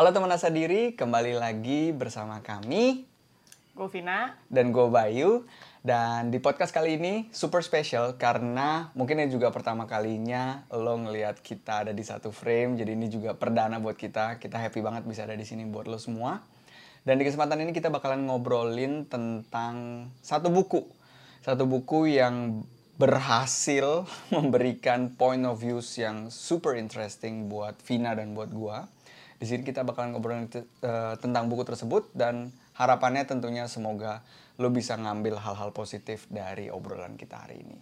Halo teman asa diri, kembali lagi bersama kami Gue Vina. dan gue Bayu. Dan di podcast kali ini super special karena mungkin ini juga pertama kalinya lo ngelihat kita ada di satu frame. Jadi ini juga perdana buat kita. Kita happy banget bisa ada di sini buat lo semua. Dan di kesempatan ini kita bakalan ngobrolin tentang satu buku. Satu buku yang berhasil memberikan point of views yang super interesting buat Vina dan buat gua. Di sini kita bakalan ngobrolin uh, tentang buku tersebut dan harapannya tentunya semoga lo bisa ngambil hal-hal positif dari obrolan kita hari ini.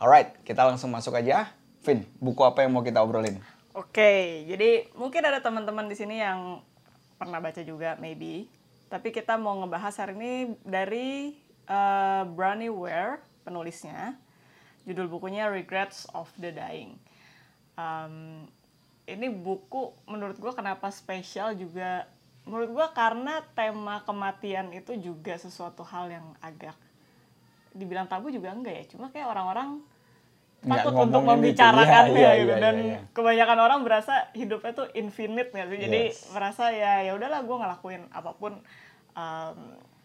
Alright, kita langsung masuk aja. Vin, buku apa yang mau kita obrolin? Oke, jadi mungkin ada teman-teman di sini yang pernah baca juga, maybe. Tapi kita mau ngebahas hari ini dari uh, Brani Ware, penulisnya. Judul bukunya Regrets of the Dying. Um, ini buku menurut gue kenapa spesial juga menurut gue karena tema kematian itu juga sesuatu hal yang agak dibilang tabu juga enggak ya cuma kayak orang-orang takut untuk membicarakannya gitu. Ya, gitu ya, dan ya, ya. kebanyakan orang berasa hidupnya tuh infinite ya sih jadi Yes. merasa ya ya udahlah gue ngelakuin apa pun um,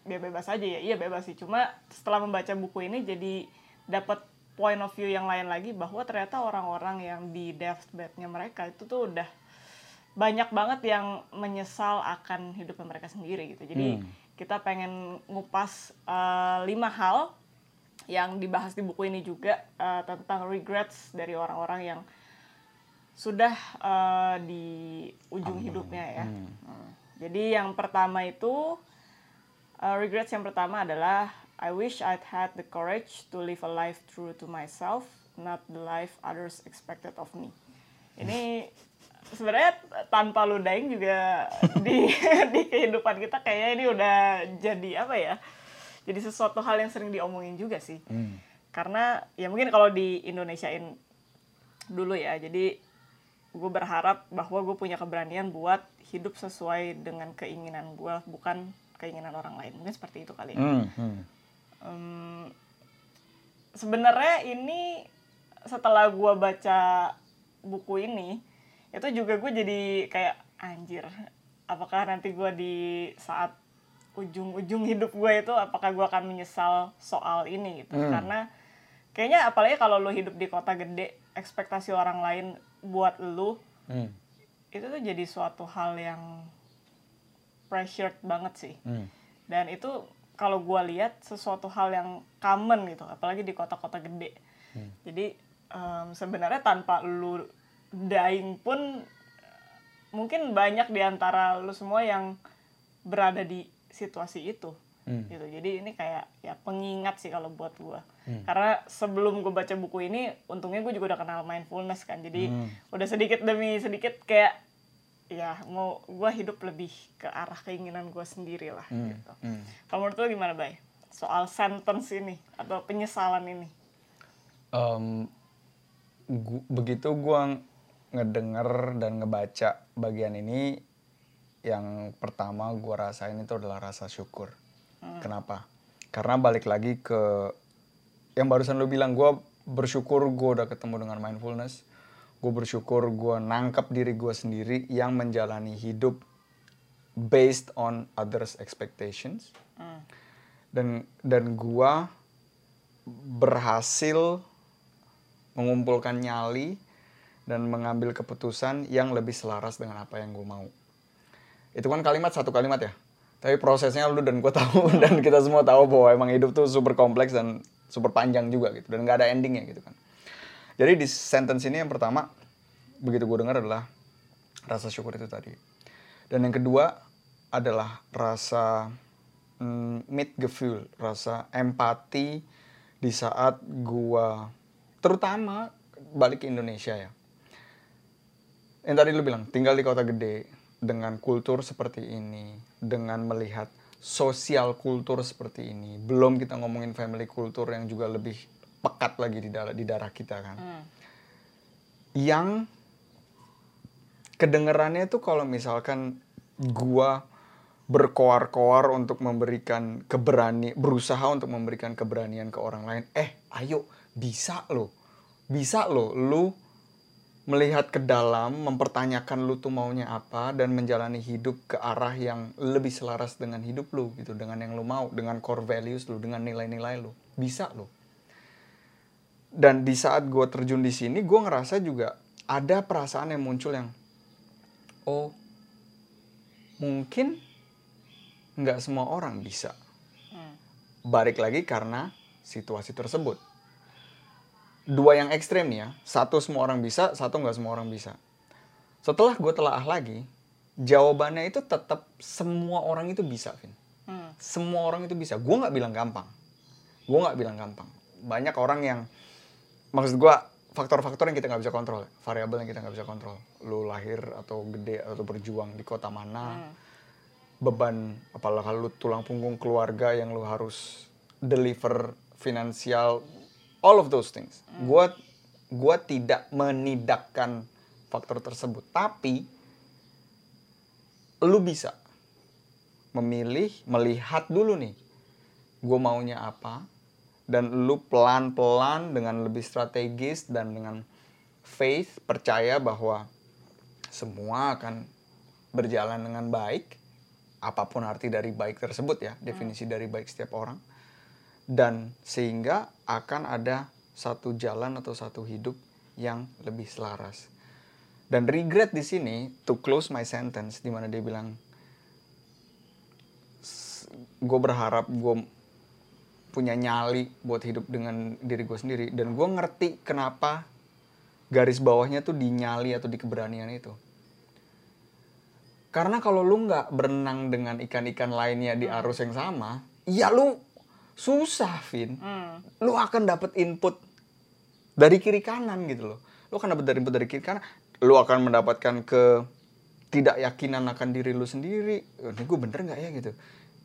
dia bebas aja ya iya bebas sih cuma setelah membaca buku ini jadi dapat point of view yang lain lagi bahwa ternyata orang-orang yang di deathbednya mereka itu tuh udah banyak banget yang menyesal akan hidupnya mereka sendiri gitu. Jadi Hmm. kita pengen ngupas uh, lima hal yang dibahas di buku ini juga uh, tentang regrets dari orang-orang yang sudah uh, di ujung hidupnya ya. Hmm. Jadi yang pertama itu uh, regrets yang pertama adalah I wish I'd had the courage to live a life true to myself, not the life others expected of me. Ini sebenarnya tanpa lu dying juga di di kehidupan kita kayaknya ini udah jadi apa ya? Jadi sesuatu hal yang sering diomongin juga sih. Hmm. Karena ya mungkin kalau di Indonesiain dulu ya. Jadi gue berharap bahwa gue punya keberanian buat hidup sesuai dengan keinginan gue, bukan keinginan orang lain. Mungkin seperti itu kali. ya. Hmm, hmm. Em, sebenarnya ini setelah gue baca buku ini itu juga gue jadi kayak anjir apakah nanti gue di saat ujung-ujung hidup gue itu apakah gue akan menyesal soal ini gitu Hmm. karena kayaknya apalagi kalau lo hidup di kota gede ekspektasi orang lain buat lo Hmm. itu tuh jadi suatu hal yang pressured banget sih Hmm. dan itu kalau gue lihat sesuatu hal yang common gitu apalagi di kota-kota gede. Jadi em, sebenarnya tanpa lu dying pun mungkin banyak di antara lu semua yang berada di situasi itu. Hmm. gitu. Jadi ini kayak ya pengingat sih kalau buat gue karena sebelum gue baca buku ini untungnya gue juga udah kenal mindfulness kan. Jadi Hmm. udah sedikit demi sedikit kayak ya mau gue hidup lebih ke arah keinginan gue sendiri lah gitu Hmm. kalau menurut lo gimana bay soal sentence ini atau penyesalan ini Em, gu- begitu gua ngedenger dan ngebaca bagian ini yang pertama gua rasain itu adalah rasa syukur. Kenapa? Karena balik lagi ke yang barusan lu bilang gua bersyukur gua udah ketemu dengan mindfulness. Gue bersyukur gua nangkep diri gua sendiri yang menjalani hidup based on others expectations dan dan gua berhasil mengumpulkan nyali dan mengambil keputusan yang lebih selaras dengan apa yang gue mau. Itu kan kalimat satu kalimat ya. Tapi prosesnya lu dan gue tahu dan kita semua tahu bahwa emang hidup tuh super kompleks dan super panjang juga gitu dan nggak ada endingnya gitu kan. Jadi di sentence ini yang pertama begitu gue dengar adalah rasa syukur itu tadi. Dan yang kedua adalah rasa mm, mitgefühl, rasa empati di saat gua terutama balik ke Indonesia ya. Yang tadi lu bilang tinggal di kota gede dengan kultur seperti ini, dengan melihat sosial kultur seperti ini, belum kita ngomongin family kultur yang juga lebih pekat lagi di darah, di darah kita kan. Yang kedengerannya tuh kalau misalkan gua berkoar-koar untuk memberikan keberani berusaha untuk memberikan keberanian ke orang lain eh ayo bisa lo bisa lo lu melihat ke dalam, mempertanyakan lu tuh maunya apa dan menjalani hidup ke arah yang lebih selaras dengan hidup lu gitu, dengan yang lu mau, dengan core values lu, dengan nilai-nilai lu. Bisa lu. Dan di saat gue terjun di sini, gue ngerasa juga ada perasaan yang muncul yang, oh, mungkin nggak semua orang bisa. Balik lagi karena situasi tersebut dua yang ekstrem nih ya. Satu semua orang bisa, satu nggak semua orang bisa. Setelah gue telaah lagi, jawabannya itu tetap semua orang itu bisa, Vin. Hmm. Semua orang itu bisa. Gue nggak bilang gampang. Gue nggak bilang gampang. Banyak orang yang, maksud gue, faktor-faktor yang kita nggak bisa kontrol, variabel yang kita nggak bisa kontrol. Lu lahir atau gede atau berjuang di kota mana, Hmm. beban, apalagi lu tulang punggung keluarga yang lu harus deliver finansial, all of those things. Gua gua tidak menidakkan faktor tersebut, tapi lu bisa memilih, melihat dulu nih, gue maunya apa, dan lu pelan-pelan dengan lebih strategis dan dengan faith percaya bahwa semua akan berjalan dengan baik, apa pun arti dari baik tersebut ya, definisi dari baik setiap orang, dan sehingga akan ada satu jalan atau satu hidup yang lebih selaras. Dan regret di sini to close my sentence di mana dia bilang gue berharap gue punya nyali buat hidup dengan diri gue sendiri. Dan gue ngerti kenapa garis bawahnya tuh di nyali atau di keberanian itu. Karena kalau lu nggak berenang dengan ikan-ikan lainnya di arus yang sama ya lu susah Vin. Hmm. lu akan dapat input dari kiri kanan gitu loh. Lu akan dapat dari input dari kiri kanan. Lu akan mendapatkan ke tidak yakinan akan diri lu sendiri. "Oh, ini gue bener nggak ya? gitu.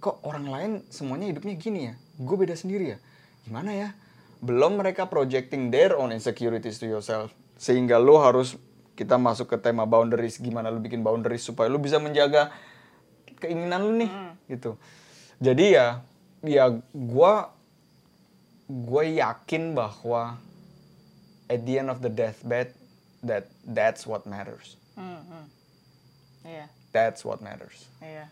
Kok orang lain semuanya hidupnya gini ya gue beda sendiri ya. Gimana ya? Belum mereka projecting their own insecurities to yourself. Sehingga lu harus kita masuk ke tema boundaries gimana lu bikin boundaries supaya lu bisa menjaga keinginan lu nih gitu. Jadi ya ya gua gue yakin bahwa at the end of the deathbed that that's what matters. Hmm, hmm. Iya. that's what matters. Iya.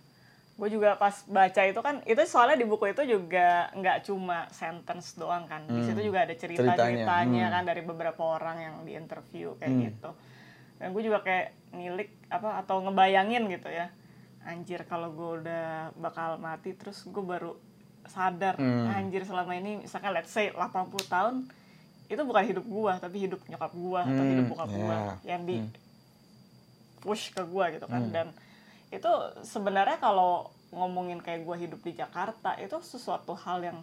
Gue juga pas baca itu kan, itu soalnya di buku itu juga nggak cuma sentence doang kan. Di situ juga ada cerita-ceritanya Ceritanya, hmm. kan dari beberapa orang yang di interview kayak Hmm. gitu. Dan gue juga kayak nilik apa atau ngebayangin gitu ya. Anjir kalau gue udah bakal mati terus gue baru sadar Hmm. anjir selama ini misalkan let's say 80 tahun itu bukan hidup gua tapi hidup nyokap atau Hmm, hidup bokap gua yeah. yang di Hmm. push ke gua gitu kan Hmm. dan itu sebenarnya kalau ngomongin kayak gua hidup di Jakarta itu sesuatu hal yang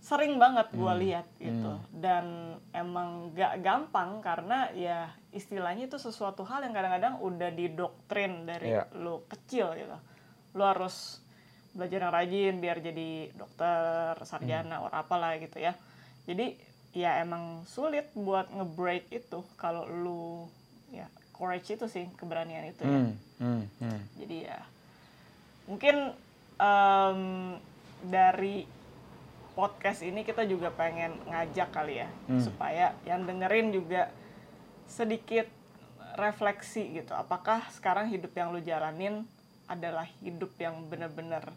sering banget gua Hmm. lihat gitu dan emang gak gampang karena ya istilahnya itu sesuatu hal yang kadang-kadang udah didoktrin dari Iya. lu kecil gitu lu harus belajar yang rajin biar jadi dokter sarjana Hmm. or apalah gitu ya jadi ya emang sulit buat ngebreak itu kalau lu ya courage itu sih keberanian itu ya Hmm, hmm, hmm. jadi ya mungkin em, dari podcast ini kita juga pengen ngajak kali ya Hmm. supaya yang dengerin juga sedikit refleksi gitu apakah sekarang hidup yang lu jalanin adalah hidup yang bener-bener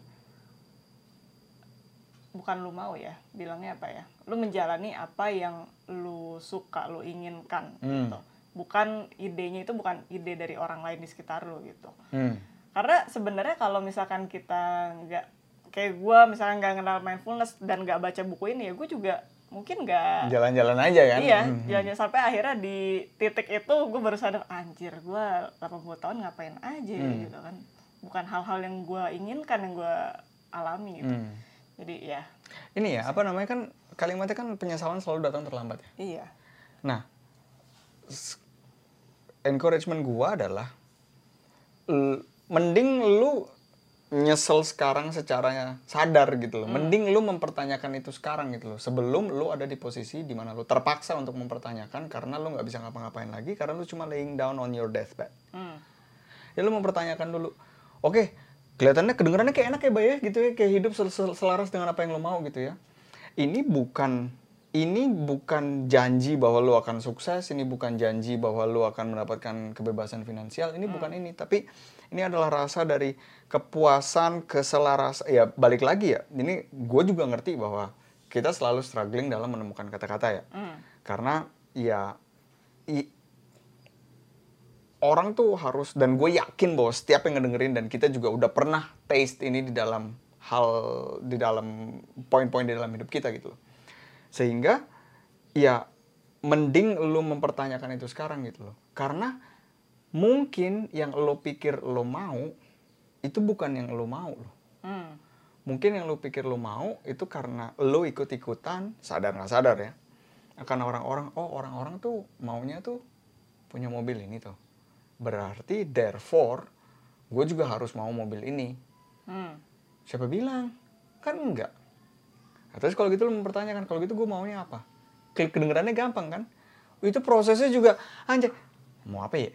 bukan lu mau ya bilangnya apa ya lu menjalani apa yang lu suka lu inginkan Hmm. gitu bukan idenya itu bukan ide dari orang lain di sekitar lu gitu Hmm. karena sebenarnya kalau misalkan kita nggak kayak gue misalkan nggak kenal mindfulness dan nggak baca buku ini ya gue juga mungkin nggak jalan-jalan aja kan iya Hmm. jalannya sampai akhirnya di titik itu gue baru sadar anjir gue 80 tahun ngapain aja Hmm. gitu kan bukan hal-hal yang gue inginkan yang gue alami gitu Hmm. jadi ya ini ya apa namanya kan kalimatnya kan penyesalan selalu datang terlambat ya iya Nah, encouragement gua adalah mending lu nyesel sekarang secara sadar gitu loh. Mending lu mempertanyakan itu sekarang gitu loh. Sebelum lu ada di posisi di mana lu terpaksa untuk mempertanyakan karena lu nggak bisa ngapa-ngapain lagi karena lu cuma laying down on your deathbed. hmm. Ya lu mempertanyakan dulu. Oke, kelihatannya kedengarannya kayak enak ya, Bay ya, gitu ya, kayak hidup sel- sel- selaras dengan apa yang lo mau gitu ya. Ini bukan ini bukan janji bahwa lu akan sukses, ini bukan janji bahwa lu akan mendapatkan kebebasan finansial, ini bukan ini, tapi ini adalah rasa dari kepuasan, keselarasan. Ya balik lagi ya, ini gue juga ngerti bahwa kita selalu struggling dalam menemukan kata-kata ya, Hmm. karena ya i- orang tuh harus dan gue yakin bahwa setiap yang ngedengerin dan kita juga udah pernah taste ini di dalam hal di dalam poin-poin di dalam hidup kita gitu loh sehingga ya mending lu mempertanyakan itu sekarang gitu loh. Karena mungkin yang lo pikir lo mau itu bukan yang lo mau loh. Hmm. mungkin yang lu pikir lu mau itu karena lu ikut-ikutan sadar nggak sadar ya akan orang-orang oh orang-orang tuh maunya tuh punya mobil ini tuh. Berarti therefore gue juga harus mau mobil ini. Hmm. siapa bilang? Kan enggak nah, terus kalau gitu lu mempertanyakan kalau gitu gue maunya apa? Klik kedengerannya gampang kan? Itu prosesnya juga anjay mau apa ya?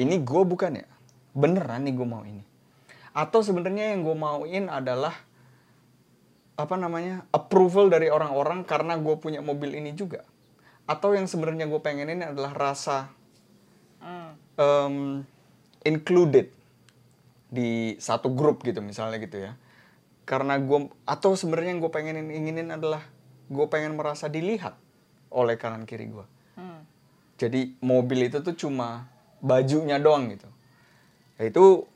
Ini gue bukan ya? Beneran nih gue mau ini. Atau sebenarnya yang gue mauin adalah apa namanya approval dari orang-orang karena gue punya mobil ini juga? Atau yang sebenarnya gue pengenin adalah rasa em, included di satu grup gitu misalnya gitu ya karena gue atau sebenarnya yang gue pengenin inginin adalah gue pengen merasa dilihat oleh kanan kiri gue Hmm. jadi mobil itu tuh cuma bajunya doang gitu ya itu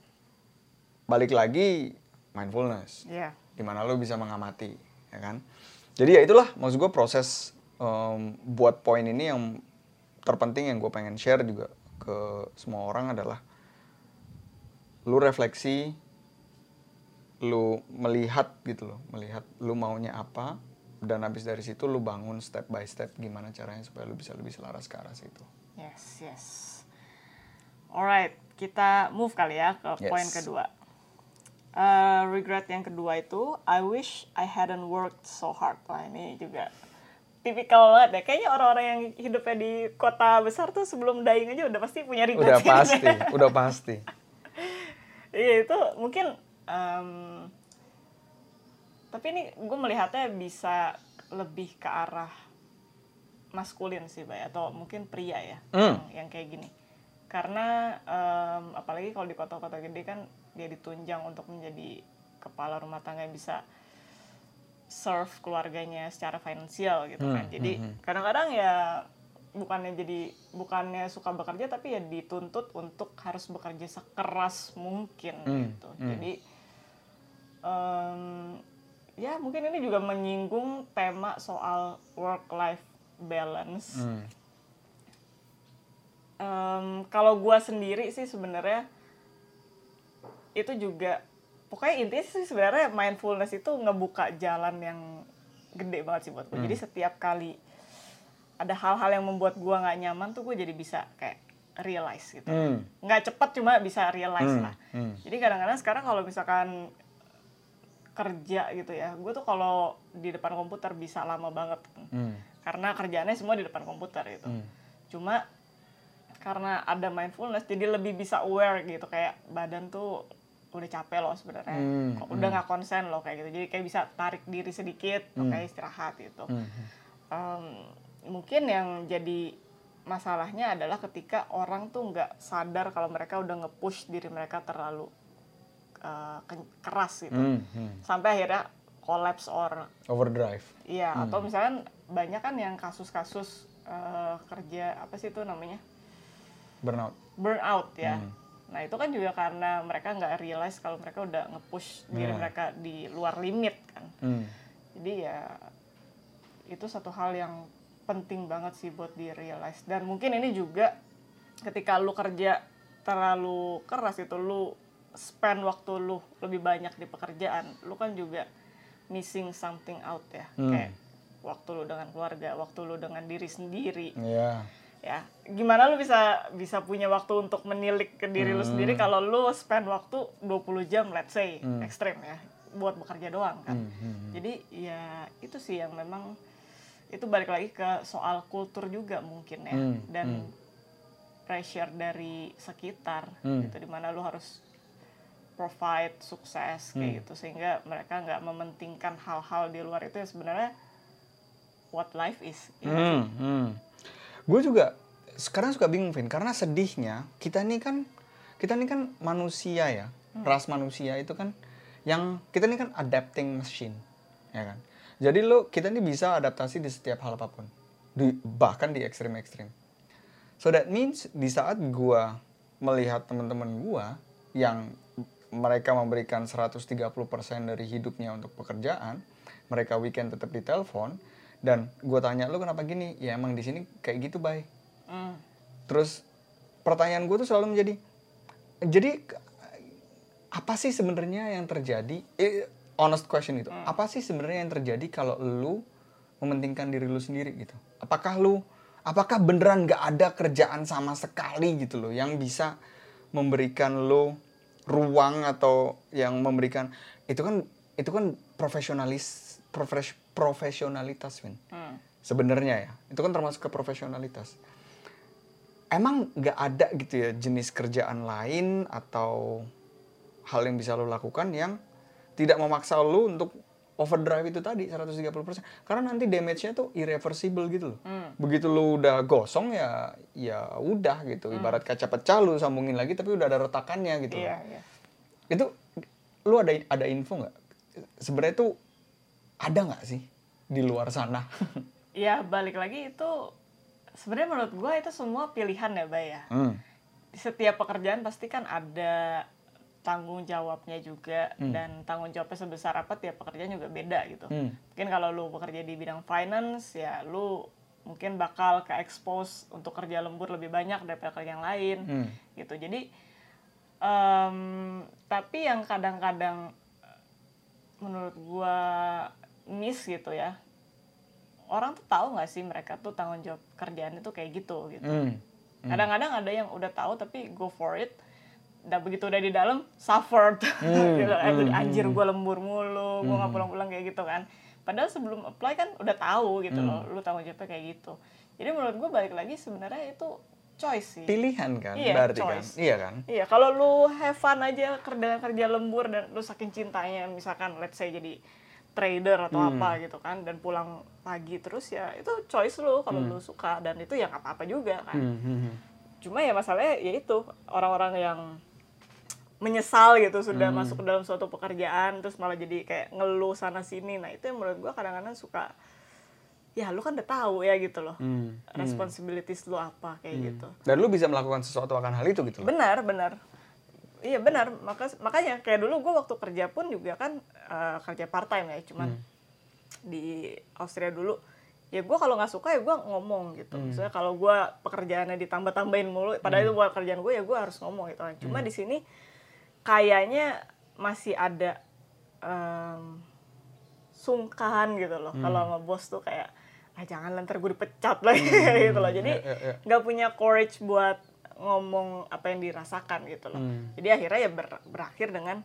balik lagi mindfulness Iya. di mana lo bisa mengamati ya kan jadi ya itulah maksud gue proses em, buat poin ini yang terpenting yang gue pengen share juga ke semua orang adalah lu refleksi lu melihat gitu loh melihat lu maunya apa dan habis dari situ lu bangun step by step gimana caranya supaya lu bisa lebih selaras ke arah situ Yes, yes. Alright, kita move kali ya ke Yes. poin kedua. Eh, regret yang kedua itu, I wish I hadn't worked so hard. Wah ini juga tipikal banget deh. Kayaknya orang-orang yang hidupnya di kota besar tuh sebelum dying aja udah pasti punya regret. udah pasti ya. udah pasti Iya itu mungkin em, tapi ini gue melihatnya bisa lebih ke arah maskulin sih bay atau mungkin pria ya Hmm. yang, yang kayak gini karena em, apalagi kalau di kota-kota gede kan dia ditunjang untuk menjadi kepala rumah tangga yang bisa serve keluarganya secara finansial gitu kan Hmm, jadi hmm, hmm. kadang-kadang ya bukannya jadi bukannya suka bekerja tapi ya dituntut untuk harus bekerja sekeras mungkin Hmm, gitu hmm. jadi em, ya mungkin ini juga menyinggung tema soal work life balance Hmm. Em, kalau gua sendiri sih sebenarnya itu juga pokoknya intinya sih sebenarnya mindfulness itu ngebuka jalan yang gede banget sih buat gue. Hmm. Jadi setiap kali ada hal-hal yang membuat gua nggak nyaman tuh gue jadi bisa kayak realize gitu. Hmm. Nggak cepet cuma bisa realize Hmm, lah. hmm. Jadi kadang-kadang sekarang kalau misalkan kerja gitu ya, gue tuh kalau di depan komputer bisa lama banget Hmm. karena kerjaannya semua di depan komputer gitu. Hmm. Cuma karena ada mindfulness jadi lebih bisa aware gitu kayak badan tuh udah capek loh sebenarnya. Hmm, Kok udah nggak konsen loh kayak gitu. Jadi kayak bisa tarik diri sedikit, Hmm. oke istirahat gitu. Hmm. Em, mungkin yang jadi masalahnya adalah ketika orang tuh nggak sadar kalau mereka udah nge-push diri mereka terlalu ken- keras gitu. Hmm. Hmm. Sampai akhirnya collapse or overdrive Iya, Hmm. atau misalkan banyak kan yang kasus-kasus eh, kerja apa sih itu namanya burnout burnout ya. Hmm. Nah itu kan juga karena mereka nggak realize kalau mereka udah nge-push diri Iya. mereka di luar limit kan. Hmm. Jadi ya itu satu hal yang penting banget sih buat di realize. Dan mungkin ini juga ketika lu kerja terlalu keras itu lu spend waktu lu lebih banyak di pekerjaan, lu kan juga missing something out ya. Hmm. Kayak waktu lu dengan keluarga, waktu lu dengan diri sendiri Iya. ya gimana lu bisa bisa punya waktu untuk menilik ke diri lu sendiri kalau lu spend waktu 20 jam let's say Hmm. ekstrim ya buat bekerja doang kan Hmm, hmm, hmm. jadi ya itu sih yang memang itu balik lagi ke soal kultur juga mungkin ya Hmm, dan hmm. pressure dari sekitar Hmm. gitu di mana lu harus provide sukses kayak Hmm. gitu sehingga mereka nggak mementingkan hal-hal di luar itu yang sebenarnya what life is. Gitu. Hmm, hmm. Gue juga sekarang suka bingung, Vin, karena sedihnya kita ini kan kita ini kan manusia ya, ras manusia itu kan yang kita ini kan adapting machine, ya kan. Jadi lo kita ini bisa adaptasi di setiap hal apa pun, di, bahkan di ekstrim-ekstrim. So that means di saat gua melihat teman-teman gua yang mereka memberikan 130% dari hidupnya untuk pekerjaan, mereka weekend tetap di telepon dan gua tanya lo kenapa gini? Ya emang di sini kayak gitu, bay. Hmm. Terus pertanyaan gue tuh selalu menjadi, jadi apa sih sebenarnya yang terjadi? Eh, honest question itu, apa sih sebenarnya yang terjadi kalau lu mementingkan diri lu sendiri gitu? Apakah lu, apakah beneran nggak ada kerjaan sama sekali gitu loh yang bisa memberikan lu ruang atau yang memberikan itu kan itu kan profesionalis profes, profesionalitas Win Hmm. sebenarnya ya itu kan termasuk ke profesionalitas emang nggak ada gitu ya jenis kerjaan lain atau hal yang bisa lo lakukan yang tidak memaksa lo untuk overdrive itu tadi 130% karena nanti damage-nya tuh irreversible gitu loh Hmm. begitu lo udah gosong ya ya udah gitu ibarat kaca pecah lo sambungin lagi tapi udah ada retakannya gitu Iya, iya. itu lu ada ada info nggak sebenarnya tuh ada nggak sih di luar sana Ya balik lagi itu sebenarnya menurut gue itu semua pilihan ya, Bay ya. hmm. Di setiap pekerjaan pasti kan ada tanggung jawabnya juga dan tanggung jawabnya sebesar apa tiap pekerjaan juga beda gitu. Hmm. Mungkin kalau lu bekerja di bidang finance ya lu mungkin bakal ke expose untuk kerja lembur lebih banyak daripada kerja yang lain Hmm. gitu. Jadi em, tapi yang kadang-kadang menurut gua miss gitu ya. Orang tuh tahu nggak sih mereka tuh tanggung jawab kerjaan itu kayak gitu gitu. Hmm. Kadang-kadang ada yang udah tahu tapi go for it. Dan begitu udah di dalam suffered. gitu. Eh, Anjir gue lembur mulu, gue nggak pulang-pulang kayak gitu kan. Padahal sebelum apply kan udah tahu gitu loh, lu tanggung jawabnya kayak gitu. Jadi menurut gue balik lagi sebenarnya itu choice sih. pilihan kan Iya, berarti choice. kan iya kan Iya, kalau lu have fun aja kerja kerja lembur dan lu saking cintanya misalkan let's say jadi trader atau Hmm. apa gitu kan dan pulang pagi terus ya itu choice lu kalau Hmm. lu suka dan itu ya nggak apa-apa juga kan. Hmm, hmm, hmm. Cuma ya masalahnya ya itu orang-orang yang menyesal gitu sudah Hmm. masuk ke dalam suatu pekerjaan terus malah jadi kayak ngeluh sana sini. Nah, itu yang menurut gua kadang-kadang suka ya lu kan udah tahu ya gitu loh. Hmm. Responsibilities lu apa kayak gitu. dan lu bisa melakukan sesuatu akan hal itu gitu loh Benar, benar. Iya benar, maka makanya kayak dulu gue waktu kerja pun juga kan eh, kerja part time ya, cuman Hmm. di Austria dulu ya gue kalau nggak suka ya gue ngomong gitu. Hmm. Misalnya kalau gue pekerjaannya ditambah-tambahin mulu, padahal itu buat kerjaan gue ya gue harus ngomong gitu kan. Hmm. Cuma di sini kayaknya masih ada em, sungkan gitu loh. Kalau Hmm. sama bos tuh kayak ah jangan ntar gue dipecat lagi gitu loh. Jadi Ya, ya, ya. nggak punya courage buat ngomong apa yang dirasakan gitu loh. Hmm. Jadi akhirnya ya ber- berakhir dengan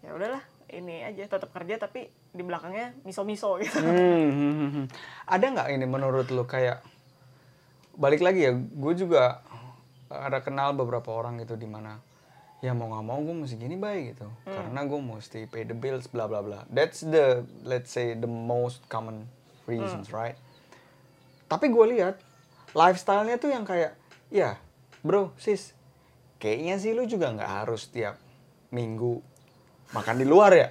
ya udahlah ini aja tetap kerja tapi di belakangnya miso-miso gitu. Hmm, hmm, hmm, hmm. ada nggak ini menurut lu kayak balik lagi ya gue juga ada kenal beberapa orang gitu di mana ya mau nggak mau gue mesti gini baik gitu. Karena gue mesti pay the bills bla bla bla. That's the let's say the most common reasons right? Tapi gue lihat lifestyle-nya tuh yang kayak ya bro sis kayaknya sih lu juga nggak harus tiap minggu makan di luar ya.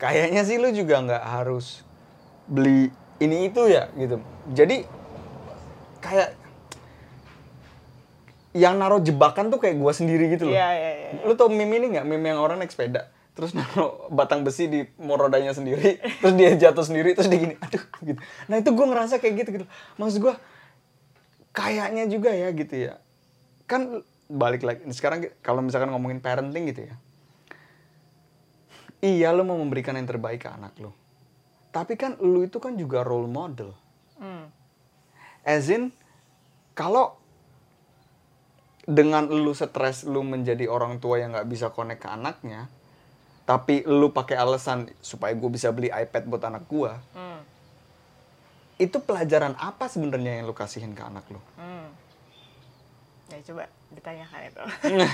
Kayaknya sih lu juga nggak harus beli ini itu ya gitu. Jadi kayak yang naruh jebakan tuh kayak gua sendiri gitu loh. Iya, iya, iya. lu tau meme ini nggak? Meme yang orang naik sepeda terus naruh batang besi di mau rodanya sendiri terus dia jatuh sendiri terus dia gini aduh gitu. Nah itu gua ngerasa kayak gitu gitu. Maksud gua kayaknya juga ya gitu ya. Kan balik lagi sekarang kalau misalkan ngomongin parenting gitu ya. Iya lo mau memberikan yang terbaik ke anak lo tapi kan lu itu kan juga role model. Hmm. as in kalau dengan lu stres lu menjadi orang tua yang nggak bisa connect ke anaknya tapi lu pakai alasan supaya gue bisa beli iPad buat anak gua Hmm. itu pelajaran apa sebenarnya yang lu kasihin ke anak lu Hmm. Ya coba ditanyakan itu.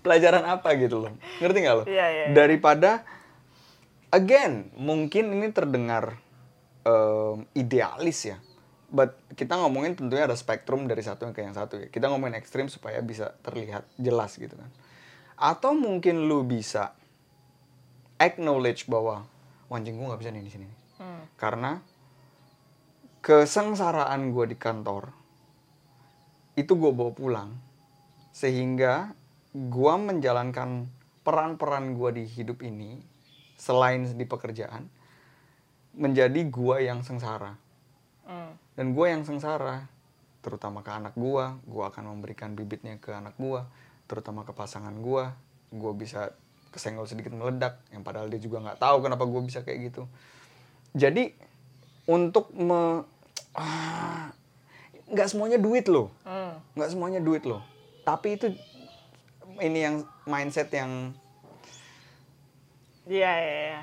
pelajaran apa gitu loh ngerti nggak lo Iya, iya, iya. daripada again mungkin ini terdengar em, idealis ya. But kita ngomongin tentunya ada spektrum dari satu ke yang satu ya. Kita ngomongin ekstrim supaya bisa terlihat jelas gitu kan. Atau mungkin lu bisa acknowledge bahwa "Wah, anjing gue nggak bisa nih di sini. Hmm. Karena kesengsaraan gue di kantor itu gue bawa pulang sehingga gue menjalankan peran-peran gue di hidup ini selain di pekerjaan menjadi gue yang sengsara Hmm. Dan gue yang sengsara terutama ke anak gue gue akan memberikan bibitnya ke anak gue terutama ke pasangan gue gue bisa kesenggol sedikit meledak yang padahal dia juga nggak tahu kenapa gue bisa kayak gitu jadi untuk me ah, nggak semuanya duit loh Hmm. nggak semuanya duit loh tapi itu ini yang mindset yang Iya, iya, iya.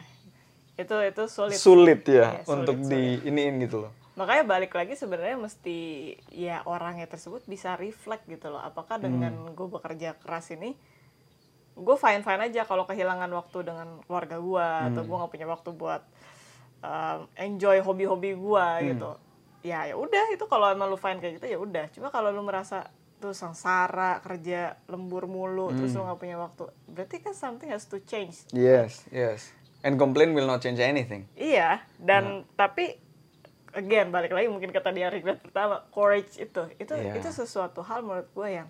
Itu itu sulit. sulit ya Iya, sulit, untuk sulit. di iniin gitu loh Makanya balik lagi sebenarnya mesti ya orangnya tersebut bisa reflect gitu loh. Apakah dengan Hmm. gue bekerja keras ini gue fine fine aja kalau kehilangan waktu dengan keluarga gue atau Hmm. gue nggak punya waktu buat um, enjoy hobi-hobi gue Hmm. gitu. Ya ya udah itu kalau emang lu fine kayak gitu ya udah. Cuma kalau lu merasa tuh sengsara kerja lembur mulu terus Hmm. lu nggak punya waktu berarti kan something has to change yes yes and complain will not change anything Iya, dan tapi again balik lagi mungkin kata dia regret pertama, courage itu, itu Iya. itu sesuatu hal menurut gue yang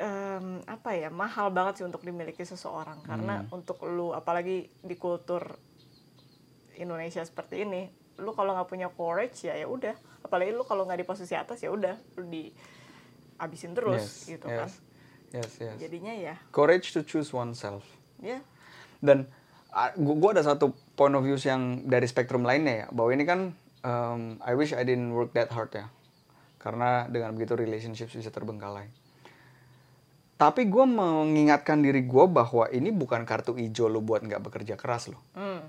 em, apa ya mahal banget sih untuk dimiliki seseorang. Karena untuk lu apalagi di kultur Indonesia seperti ini, lu kalau nggak punya courage ya ya udah, apalagi lu kalau nggak di posisi atas ya udah lu di abisin terus yes gitu kan, yes yes yes. Jadinya ya courage to choose oneself. Ya. Dan gue ada satu point of view yang dari spektrum lainnya ya. Bahwa ini kan um, I wish I didn't work that hard ya. Karena dengan begitu relationships bisa terbengkalai. Tapi gue mengingatkan diri gue bahwa ini bukan kartu hijau lo buat nggak bekerja keras loh. Hmm,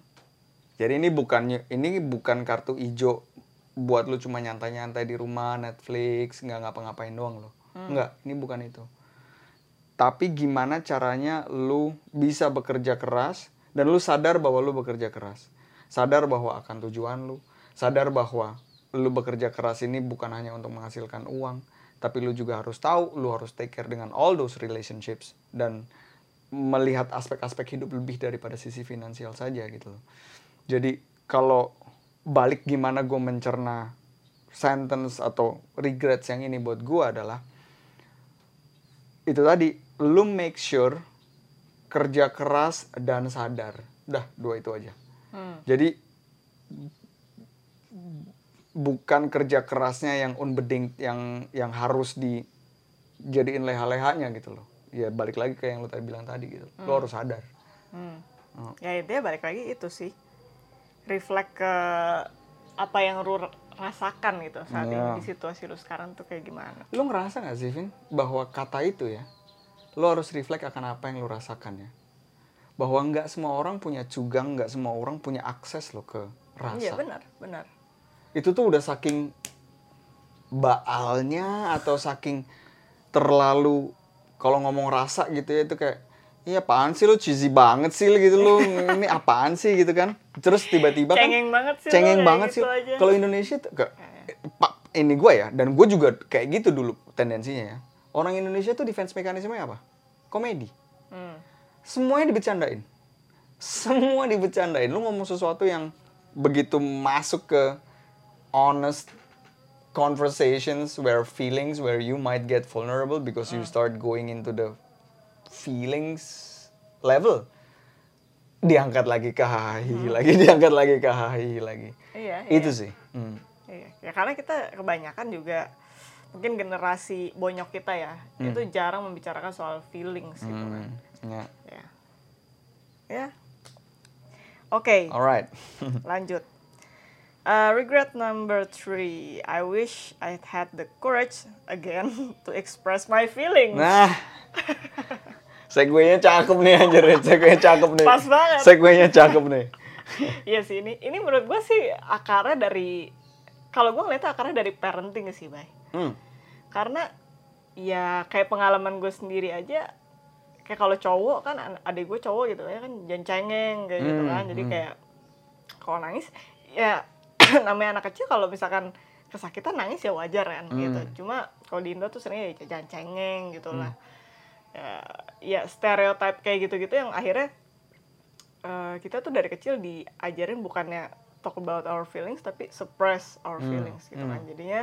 jadi ini bukan ini bukan kartu hijau buat lu cuma nyantai-nyantai di rumah Netflix nggak ngapa-ngapain doang loh. Nggak ini bukan itu. Tapi gimana caranya lu bisa bekerja keras dan lu sadar bahwa lu bekerja keras. Sadar bahwa akan tujuan lu. Sadar bahwa lu bekerja keras ini bukan hanya untuk menghasilkan uang tapi lu juga harus tahu lu harus take care dengan all those relationships dan melihat aspek-aspek hidup lebih daripada sisi finansial saja gitu jadi kalau balik gimana gue mencerna sentence atau regrets yang ini buat gue adalah itu tadi lu make sure kerja keras dan sadar. Dah dua itu aja. Hmm, jadi bukan kerja kerasnya yang unbedingt yang yang harus dijadiin leha-lehanya gitu loh. Ya balik lagi ke yang lu tadi bilang tadi gitu. Lu harus sadar. Hmm. Oh. ya intinya balik lagi itu sih. Reflect ke apa yang lu rasakan gitu saat Iya. ini di situasi lu sekarang tuh kayak gimana? Lu ngerasa gak sih Vin bahwa kata itu ya lu harus reflect akan apa yang lu rasakan ya. Bahwa nggak semua orang punya cugang nggak semua orang punya akses lo ke rasa. Iya benar benar. Itu tuh udah saking baalnya atau saking terlalu kalau ngomong rasa gitu ya itu kayak iya apaan sih lu cheesy banget sih gitu lu ini apaan sih? gitu kan. Terus tiba-tiba kan cengeng banget sih cengeng banget gitu sih. kalau Indonesia tuh ke, pak ini gue ya dan gue juga kayak gitu dulu tendensinya ya orang Indonesia tuh defense mekanismenya apa komedi hmm. semuanya dibecandain semua dibecandain lu ngomong sesuatu yang begitu masuk ke honest conversations where feelings where you might get vulnerable because you start going into the feelings level diangkat lagi ke hahi lagi diangkat lagi ke hahi lagi iya itu iya. sih Hmm. Iya. ya karena kita kebanyakan juga mungkin generasi bonyok kita ya itu jarang membicarakan soal feelings gitu kan Hmm, ya. ya ya oke alright Lanjut. Uh, regret number three. I wish I had the courage again to express my feelings. Nah, segway-nya cakep nih anjir, segway-nya cakep nih. Pas banget. Segway-nya cakep nih. Iya sih ini. Ini menurut gue sih akarnya dari kalau gue ngeliatnya akarnya dari parenting sih, Bay. Hmm. Karena ya kayak pengalaman gue sendiri aja kayak kalau cowok kan an- adik gue cowok gitu ya kan jangan cengeng kayak gitu Hmm, kan. Jadi hmm. kayak kalau nangis ya namanya anak kecil kalau misalkan kesakitan nangis ya wajar kan Hmm. gitu cuma kalau di Indo tuh seringnya ya jangan cengeng gitu Hmm. lah ya, ya stereotype kayak gitu-gitu yang akhirnya eh, kita tuh dari kecil diajarin bukannya talk about our feelings tapi suppress our Hmm. feelings gitu Hmm. kan jadinya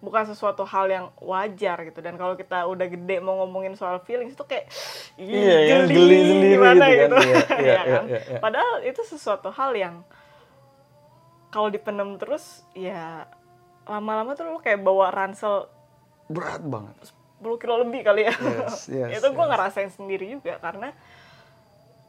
bukan sesuatu hal yang wajar gitu dan kalau kita udah gede mau ngomongin soal feelings itu kayak "Ih, Iya, ya, geli sendiri gimana gitu kan. Iya, iya, Ya kan? iya, iya. padahal itu sesuatu hal yang kalau dipendam terus ya lama-lama tuh lu kayak bawa ransel berat banget 10 kilo lebih kali ya Yes, yes, itu gue yes. ngerasain sendiri juga karena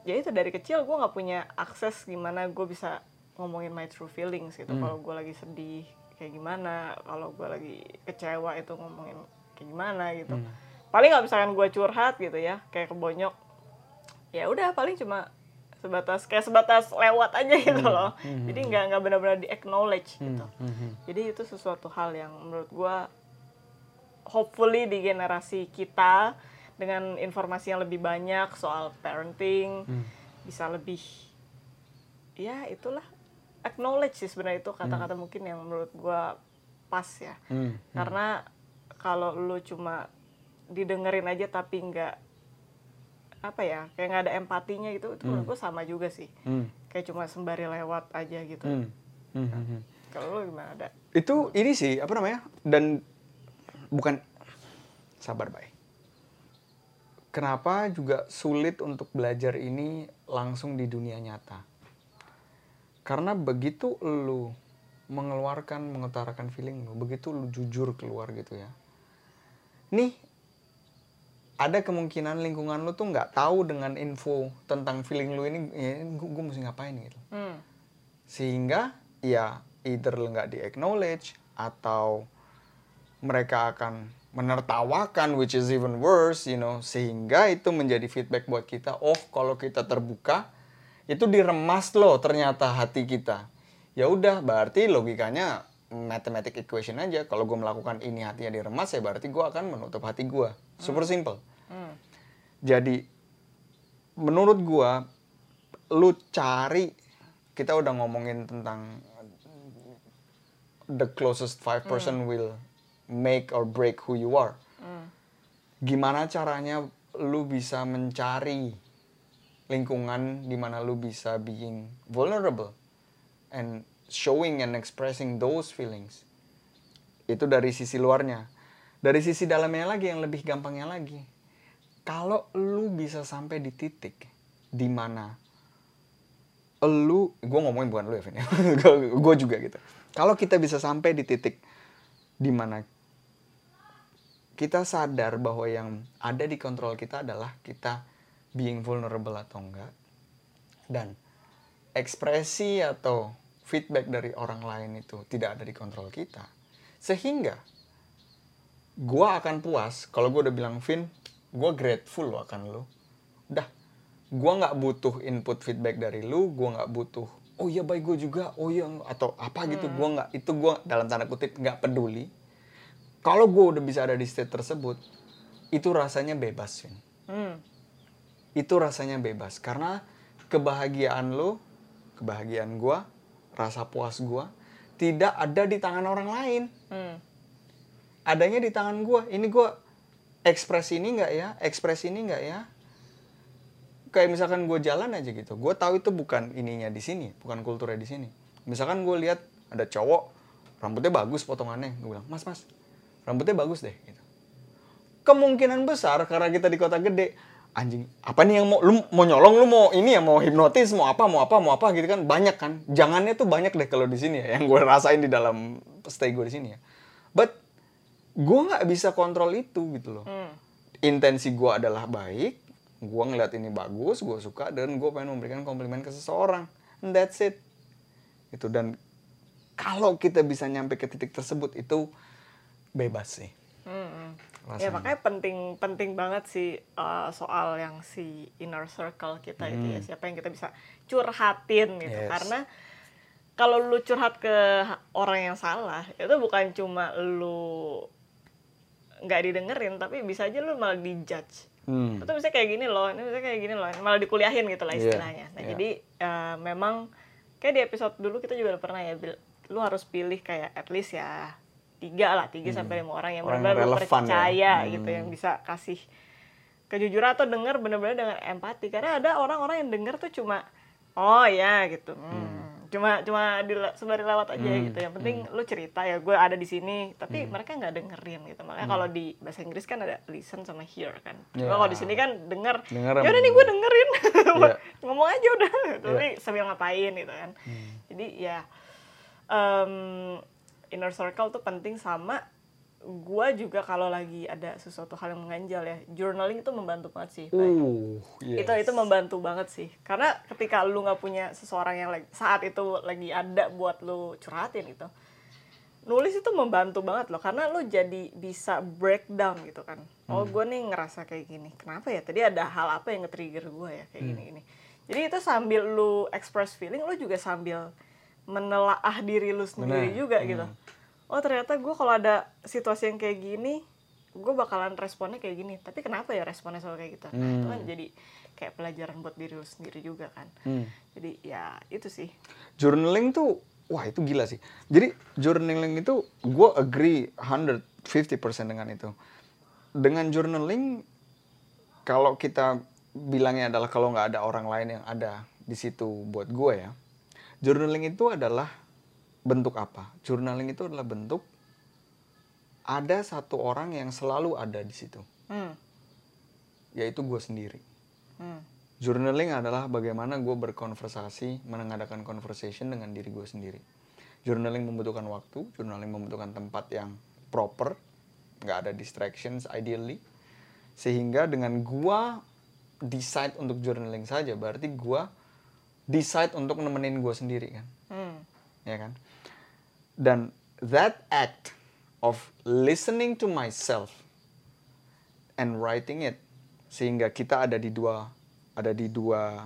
ya itu dari kecil gue nggak punya akses gimana gue bisa ngomongin my true feelings gitu Hmm. kalau gue lagi sedih kayak gimana kalau gue lagi kecewa itu ngomongin kayak gimana gitu. Hmm. paling nggak misalkan gue curhat gitu ya kayak kebonyok ya udah paling cuma sebatas kayak sebatas lewat aja gitu loh. Jadi nggak nggak benar-benar di acknowledge gitu. Mhm. jadi itu sesuatu hal yang menurut gua hopefully di generasi kita dengan informasi yang lebih banyak soal parenting Hmm. bisa lebih ya itulah acknowledge sih sebenarnya itu kata-kata mungkin yang menurut gua pas ya Hmm. karena kalau lu cuma didengerin aja tapi nggak apa ya kayak nggak ada empatinya gitu itu menurut gua sama juga sih Hmm. kayak cuma sembari lewat aja gitu Hmm. Hmm. Hmm. kalau lu gimana ada itu ini sih apa namanya dan bukan sabar baik kenapa juga sulit untuk belajar ini langsung di dunia nyata karena begitu lu mengeluarkan mengutarakan feeling lu begitu lu jujur keluar gitu ya. Nih ada kemungkinan lingkungan lu tuh nggak tahu dengan info tentang feeling lu ini ya, gue mesti ngapain gitu. Hmm. sehingga ya either lo nggak di acknowledge atau mereka akan menertawakan which is even worse you know. Sehingga itu menjadi feedback buat kita oh kalau kita terbuka itu diremas loh ternyata hati kita. Ya udah berarti logikanya mathematic equation aja. Kalau gue melakukan ini hatinya diremas ya berarti gue akan menutup hati gue super simple. Hmm. jadi menurut gua lu cari kita udah ngomongin tentang the closest five person will make or break who you are. Gimana caranya lu bisa mencari lingkungan di mana lu bisa being vulnerable and showing and expressing those feelings. Itu dari sisi luarnya. Dari sisi dalamnya lagi yang lebih gampangnya lagi. Kalau lu bisa sampai di titik di mana lu, gue ngomongin bukan lu ya, Vin. gue juga gitu. Kalau kita bisa sampai di titik di mana kita sadar bahwa yang ada di kontrol kita adalah kita being vulnerable atau enggak, dan ekspresi atau feedback dari orang lain itu tidak ada di kontrol kita, sehingga gue akan puas kalau gue udah bilang Vin, gue grateful lo akan lo. Udah, gue nggak butuh input feedback dari lu, gue nggak butuh oh iya baik gue juga, oh iya atau apa gitu, gue nggak itu gue dalam tanda kutip nggak peduli. Kalau gue udah bisa ada di state tersebut, itu rasanya bebas, Vin. Hmm. Itu rasanya bebas karena kebahagiaan lo, kebahagiaan gue, rasa puas gue tidak ada di tangan orang lain Hmm. adanya di tangan gue. Ini gue ekspres ini nggak ya, ekspres ini nggak ya. Kayak misalkan gue jalan aja gitu, gue tahu itu bukan ininya di sini, bukan kulturnya di sini. Misalkan gue lihat ada cowok rambutnya bagus potongannya, gue bilang mas mas rambutnya bagus deh. Gitu. Kemungkinan besar karena kita di kota gede, anjing apa nih yang mau lu mau nyolong lu mau ini ya mau hipnotis mau apa mau apa mau apa gitu kan banyak kan. Jangannya tuh banyak deh kalau di sini ya yang gue rasain di dalam stay gue di sini ya. But gue nggak bisa kontrol itu gitu loh. Hmm. intensi gue adalah baik gue ngeliat ini bagus gue suka dan gue pengen memberikan komplimen ke seseorang. And that's it. Itu dan kalau kita bisa nyampe ke titik tersebut itu bebas sih. Rasanya. Ya makanya penting penting banget sih uh, soal yang si inner circle kita itu ya siapa yang kita bisa curhatin gitu Hmm. Yes. karena kalau lu curhat ke orang yang salah itu bukan cuma lu nggak didengerin tapi bisa aja lu malah dijudge Hmm. itu bisa kayak gini loh ini bisa kayak gini loh malah dikuliahin gitu lah Iya, istilahnya nah iya. jadi uh, memang kayak di episode dulu kita juga udah pernah ya lu harus pilih kayak at least ya tiga lah tiga sampai lima orang yang Hmm. Benar-benar ya. percaya Hmm. gitu yang bisa kasih kejujuran atau denger bener-bener dengan empati karena ada orang-orang yang denger tuh cuma oh ya gitu hmm. cuma cuma di sembari lewat aja Hmm. gitu yang penting lu cerita ya gue ada di sini tapi mereka nggak dengerin gitu makanya kalau di bahasa Inggris kan ada listen sama hear kan Ya. Cuma kalau di sini kan denger ya udah nih gue dengerin Iya. ngomong aja udah tapi sambil ngapain gitu kan jadi ya em, inner circle tuh penting sama gua juga kalau lagi ada sesuatu hal yang mengganjal ya journaling itu membantu banget sih. Uh, yes. itu itu membantu banget sih. Karena ketika lu nggak punya seseorang yang lagi, saat itu lagi ada buat lu curhatin gitu nulis itu membantu banget loh. Karena lu jadi bisa breakdown gitu kan. Oh gue nih ngerasa kayak gini. Kenapa ya? Tadi ada hal apa yang nge-trigger gue ya kayak gini gini jadi itu sambil lu express feeling lu juga sambil menelaah diri lu sendiri Benar. juga gitu. Oh ternyata gue kalau ada situasi yang kayak gini gue bakalan responnya kayak gini. Tapi kenapa ya responnya selalu kayak gitu? Nah, itu kan jadi kayak pelajaran buat diri lu sendiri juga kan. Hmm. jadi ya itu sih. Journaling tuh wah itu gila sih. Jadi journaling itu gue agree 150% dengan itu. Dengan journaling kalau kita bilangnya adalah kalau nggak ada orang lain yang ada di situ buat gue ya journaling itu adalah bentuk apa journaling itu adalah bentuk ada satu orang yang selalu ada di situ hmm. yaitu gue sendiri Hmm. Journaling adalah bagaimana gue berkonversasi, mengadakan conversation dengan diri gue sendiri. Journaling membutuhkan waktu, journaling membutuhkan tempat yang proper, nggak ada distractions ideally. Sehingga dengan gue decide untuk journaling saja, berarti gue decide untuk nemenin gue sendiri kan, Hmm. ya kan? Dan that act of listening to myself and writing it sehingga kita ada di dua ada di dua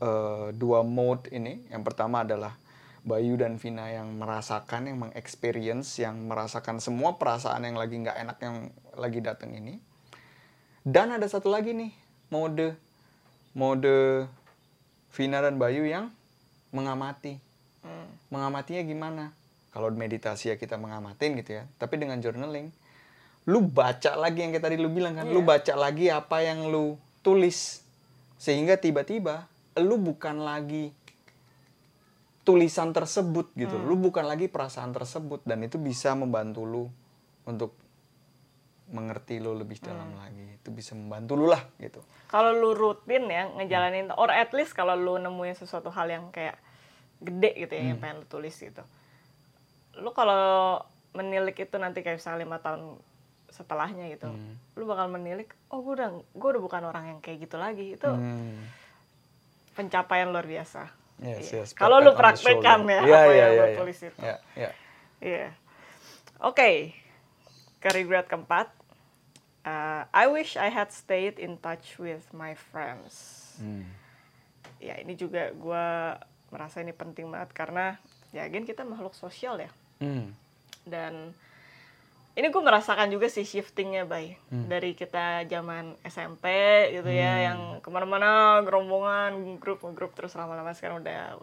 eh, dua mode ini yang pertama adalah Bayu dan Vina yang merasakan yang mengexperience yang merasakan semua perasaan yang lagi nggak enak yang lagi datang ini dan ada satu lagi nih mode mode Vina dan Bayu yang mengamati Hmm. mengamatinya gimana? Kalau meditasi ya kita mengamatin gitu ya. Tapi dengan journaling, lu baca lagi yang kayak tadi lu bilang kan, lu Iya. baca lagi apa yang lu tulis. Sehingga tiba-tiba lu bukan lagi tulisan tersebut gitu. Lu bukan lagi perasaan tersebut dan itu bisa membantu lu untuk mengerti lu lebih dalam lagi. Itu bisa membantu lu lah gitu. kalau lu rutin ya ngejalanin or at least kalau lu nemuin sesuatu hal yang kayak gede gitu ya yang pengen lu tulis gitu lu kalau menilik itu nanti kayak misalnya lima tahun setelahnya gitu lu bakal menilik oh gue udah gue udah bukan orang yang kayak gitu lagi itu Hmm. pencapaian luar biasa Yes, Iya. yes. kalau the praktekkan ya Iya, apa iya, yang iya, lu iya. tulis itu Iya, iya. Iya. Oke. Ke regret keempat. Uh, I wish I had stayed in touch with my friends. Hmm. Ya ini juga gue merasa ini penting banget karena ya again kita makhluk sosial ya. Hmm. Dan ini gue merasakan juga sih shiftingnya bay Hmm. dari kita zaman SMP gitu ya yang ke mana-mana gerombongan grup grup terus lama-lama sekarang udah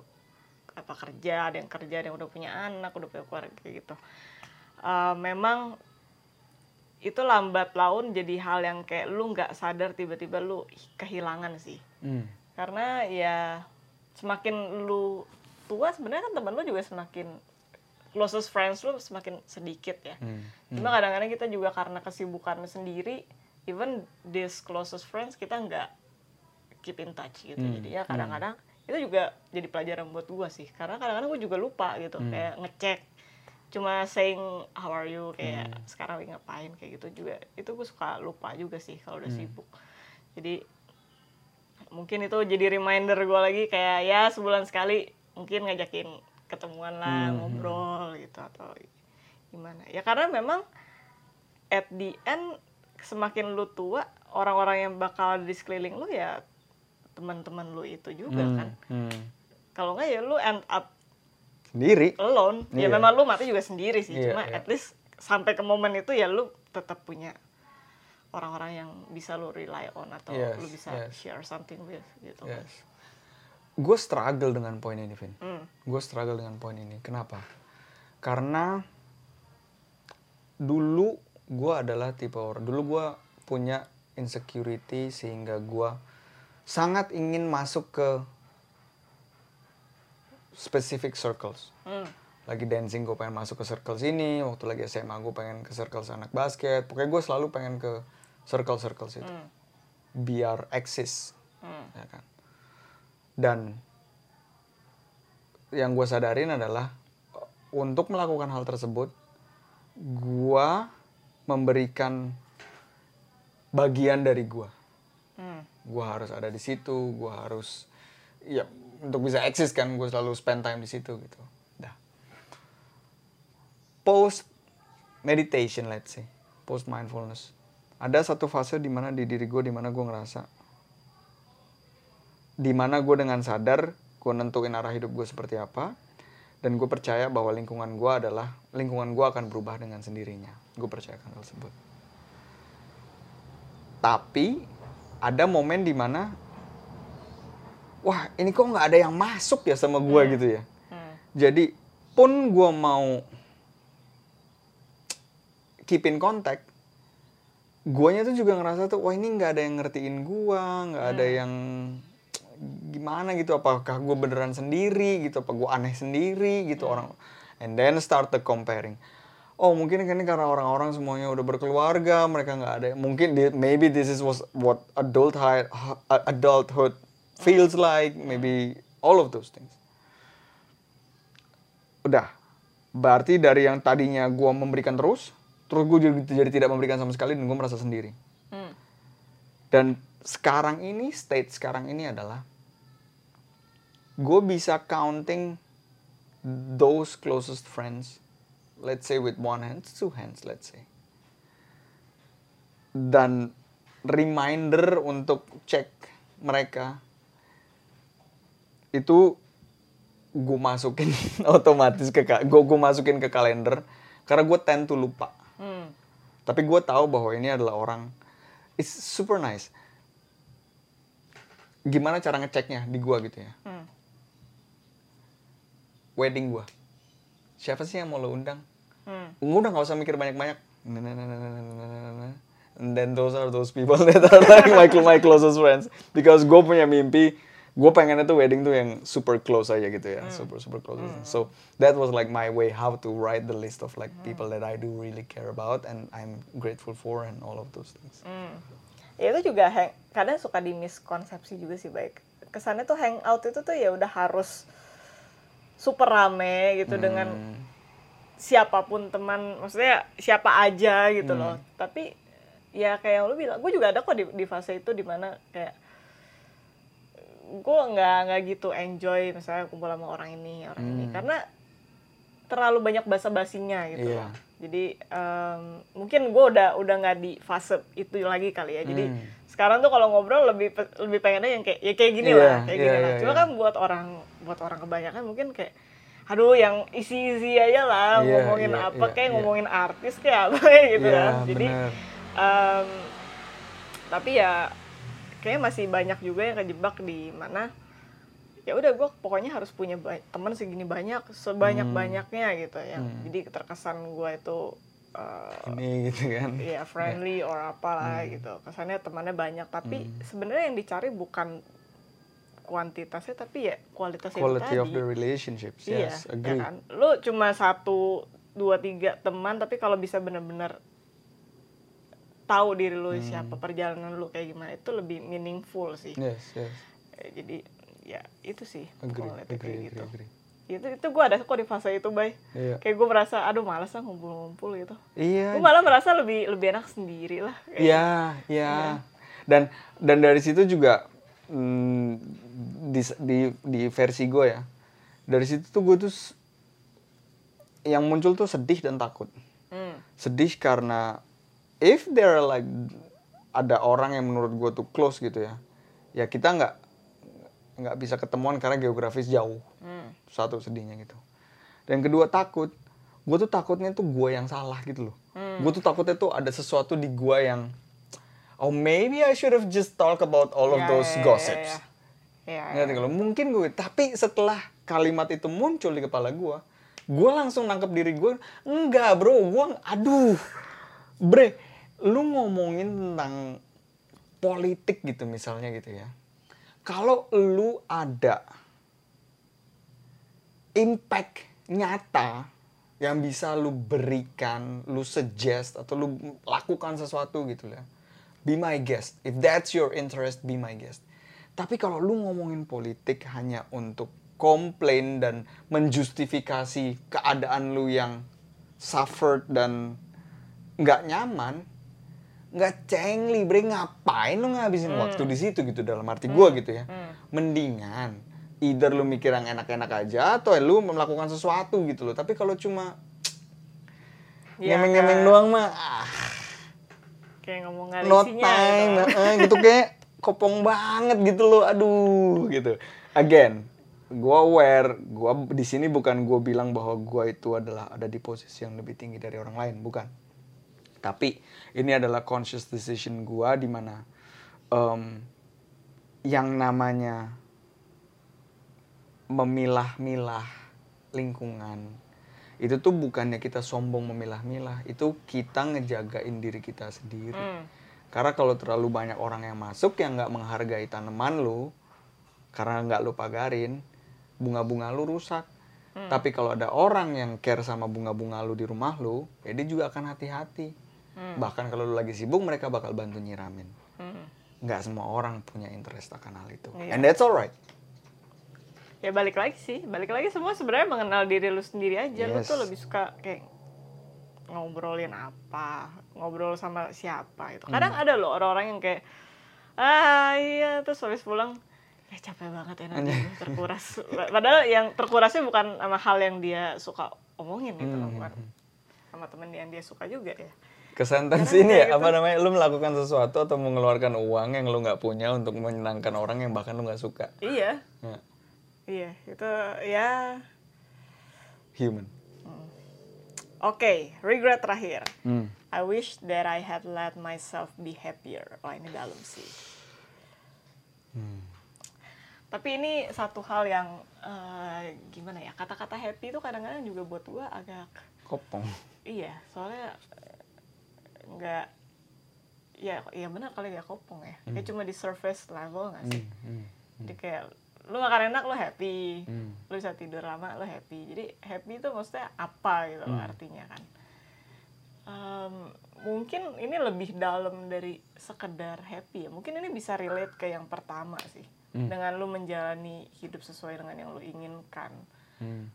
apa kerja ada yang kerja ada yang udah punya anak udah punya keluarga gitu Eh, memang itu lambat laun jadi hal yang kayak lu nggak sadar tiba-tiba lu kehilangan sih Hmm. karena ya semakin lu tua sebenarnya kan teman lu juga semakin closest friends lu semakin sedikit ya Hmm. cuma kadang-kadang kita juga karena kesibukan sendiri even this closest friends kita nggak keep in touch gitu Hmm. jadi ya kadang-kadang itu juga jadi pelajaran buat gua sih karena kadang-kadang gua juga lupa gitu Hmm. kayak ngecek cuma saying how are you kayak Hmm. sekarang lagi ngapain kayak gitu juga itu gue suka lupa juga sih kalau udah Hmm. sibuk jadi mungkin itu jadi reminder gue lagi kayak ya sebulan sekali mungkin ngajakin ketemuan lah Hmm. ngobrol gitu atau gimana ya karena memang at the end semakin lu tua orang-orang yang bakal di sekeliling lu ya teman-teman lu itu juga Hmm. kan Hmm. kalau nggak ya lu end up Sendiri. alone ya Iya. memang lu mati juga sendiri sih Iya, cuma iya. at least sampai ke momen itu ya lu tetap punya orang-orang yang bisa lu rely on atau Yes, lu bisa yes. share something with gitu Yes. gue struggle dengan poin ini Vin Hmm. gue struggle dengan poin ini kenapa karena dulu gue adalah tipe orang dulu gue punya insecurity sehingga gue sangat ingin masuk ke specific circles Hmm. lagi dancing gue pengen masuk ke circle sini waktu lagi SMA gue pengen ke circle anak basket pokoknya gue selalu pengen ke circle circle situ Hmm. biar eksis Hmm. ya kan dan yang gue sadarin adalah untuk melakukan hal tersebut gue memberikan bagian dari gue Hmm. gue harus ada di situ gue harus ya untuk bisa eksis kan gue selalu spend time di situ gitu. Dah. Post meditation let's say. Post mindfulness. Ada satu fase di mana di diri gue di mana gue ngerasa. Di mana gue dengan sadar gue nentuin arah hidup gue seperti apa dan gue percaya bahwa lingkungan gue adalah lingkungan gue akan berubah dengan sendirinya. Gue percayakan hal tersebut. Tapi ada momen di mana wah ini kok nggak ada yang masuk ya sama gue gitu ya? Hmm. jadi pun gue mau keep in contact guanya tuh juga ngerasa tuh wah ini nggak ada yang ngertiin gua nggak ada yang gimana gitu apakah gue beneran sendiri gitu apa gue aneh sendiri gitu orang. And then start the comparing. Oh mungkin ini karena orang-orang semuanya udah berkeluarga mereka nggak ada mungkin maybe this is was what adulthood adulthood feels like maybe all of those things. Udah. Berarti dari yang tadinya gue memberikan terus terus gue jadi, jadi tidak memberikan sama sekali dan gue merasa sendiri. Hmm. dan sekarang ini state sekarang ini adalah gue bisa counting those closest friends let's say with one hand two hands let's say. Dan reminder untuk cek mereka itu gue masukin otomatis ke gue gue masukin ke kalender karena gue tend to lupa hmm. tapi gue tahu bahwa ini adalah orang it's super nice gimana cara ngeceknya di gue gitu ya hmm. wedding gue siapa sih yang mau lo undang hmm. gue udah gak usah mikir banyak banyak and then those are those people that are like my my closest friends because gue punya mimpi gue pengennya tuh wedding tuh yang super close aja gitu ya super super close so that was like my way how to write the list of like people that I do really care about and I'm grateful for and all of those things Hmm. Ya itu juga hang, kadang suka di miskonsepsi juga sih baik. Kesannya tuh hangout itu tuh ya udah harus super rame gitu dengan Hmm. siapa pun teman, maksudnya siapa aja gitu loh. Tapi ya kayak yang lu bilang, gue juga ada kok di, di fase itu di mana kayak gue nggak nggak gitu enjoy misalnya kumpul sama orang ini orang ini karena terlalu banyak basa basinya gitu loh. Jadi em, mungkin gue udah udah nggak di fase itu lagi kali ya. Jadi Hmm. sekarang tuh kalau ngobrol lebih lebih pengennya yang kayak ya kayak gini Iya, lah, kayak iya, gini lah. iya, Cuma iya. kan buat orang buat orang kebanyakan mungkin kayak aduh yang isi-isi aja lah Iya, ngomongin iya, apa iya, kayak iya. ngomongin artis kayak apa gitu Iya, kan. Jadi bener. em, tapi ya kayaknya masih banyak juga yang kejebak di mana ya udah gue pokoknya harus punya teman segini banyak sebanyak banyaknya gitu ya. Hmm. jadi terkesan gue itu uh, ini gitu kan. ya. friendly or apalah Hmm. gitu. Kesannya temannya banyak tapi sebenarnya yang dicari bukan kuantitasnya tapi ya kualitasnya itu quality tadi. of the relationships iya yes ya agree. kan? Lu cuma satu dua tiga teman tapi kalau bisa bener-bener tahu diri lu Hmm. siapa perjalanan lu kayak gimana itu lebih meaningful sih yes yes Eh, jadi ya itu sih agree agree kayak agree gitu agree itu itu gue ada kok di fase itu bay iya kayak gue merasa aduh malas lah ngumpul-ngumpul gitu iya gue malah merasa lebih lebih enak sendiri lah kayak Iya, iya. Dan dan dari situ juga mm, di di di versi gue ya. Dari situ tuh gue tuh yang muncul tuh sedih dan takut. Hmm. Sedih karena if there are like ada orang yang menurut gue tuh close gitu ya. Ya kita nggak nggak bisa ketemuan karena geografis jauh. Hmm. Satu sedihnya gitu. Dan kedua takut, gue tuh takutnya tuh gue yang salah gitu loh. Gue tuh takutnya tuh ada sesuatu di gue yang, oh maybe I should have just talk about all of Ya, those ya, ya, gossips. ya. Iya, Ngerti kalau mungkin gue, tapi setelah kalimat itu muncul di kepala gue, gue langsung nangkep diri gue, enggak bro, gue, aduh, bre, lu ngomongin tentang politik gitu misalnya gitu ya. Kalau lu ada impact nyata yang bisa lu berikan, lu suggest atau lu lakukan sesuatu gitu ya. Be my guest. If that's your interest, be my guest. Tapi kalau lu ngomongin politik hanya untuk komplain dan menjustifikasi keadaan lu yang suffered dan nggak nyaman, nggak cengli, bre ngapain lu ngabisin waktu di situ gitu dalam arti gua gitu ya. Mendingan either lu mikir yang enak-enak aja atau lu melakukan sesuatu gitu loh. Tapi kalau cuma Iya, ngemeng-ngemeng doang mah ah, kayak ngomong no isinya time gitu. eh, gitu kayak kopong banget gitu loh aduh gitu again gua aware gua di sini bukan gua bilang bahwa gua itu adalah ada di posisi yang lebih tinggi dari orang lain bukan tapi ini adalah conscious decision gua di mana em, yang namanya memilah-milah lingkungan itu tuh bukannya kita sombong memilah-milah itu kita ngejagain diri kita sendiri. Hmm. karena kalau terlalu banyak orang yang masuk yang nggak menghargai tanaman lu karena nggak lu pagarin bunga-bunga lu rusak. Tapi kalau ada orang yang care sama bunga-bunga lu di rumah lu ya dia juga akan hati-hati bahkan kalau lu lagi sibuk mereka bakal bantu nyiramin Hmm. nggak semua orang punya interest akan hal itu Iya. and that's alright ya balik lagi sih balik lagi semua sebenarnya mengenal diri lu sendiri aja lu Yes. tuh lebih suka kayak ngobrolin apa ngobrol sama siapa gitu kadang Hmm. ada loh orang-orang yang kayak ah iya terus habis pulang ya capek banget ya nanti terkuras padahal yang terkurasnya bukan sama hal yang dia suka omongin gitu Hmm. bukan sama temen yang dia suka juga ya Kesentence Karena ini ya gitu. apa namanya lu melakukan sesuatu atau mengeluarkan uang yang lu nggak punya untuk menyenangkan orang yang bahkan lu nggak suka. Iya. Ya, iya itu ya. Human. Oke regret terakhir. Hmm. I wish that I had let myself be happier. Wah ini dalam sih. Tapi ini satu hal yang eh, gimana ya kata-kata happy itu kadang-kadang juga buat gua agak kopong. Iya soalnya nggak ya ya benar kali ya kopong ya kayak cuma di surface level nggak sih Hmm. jadi kayak lu makan enak lu happy Hmm. lu bisa tidur lama lu happy jadi happy itu maksudnya apa gitu loh Hmm. artinya kan Em, mungkin ini lebih dalam dari sekedar happy ya mungkin ini bisa relate ke yang pertama sih Hmm. dengan lu menjalani hidup sesuai dengan yang lu inginkan Hmm.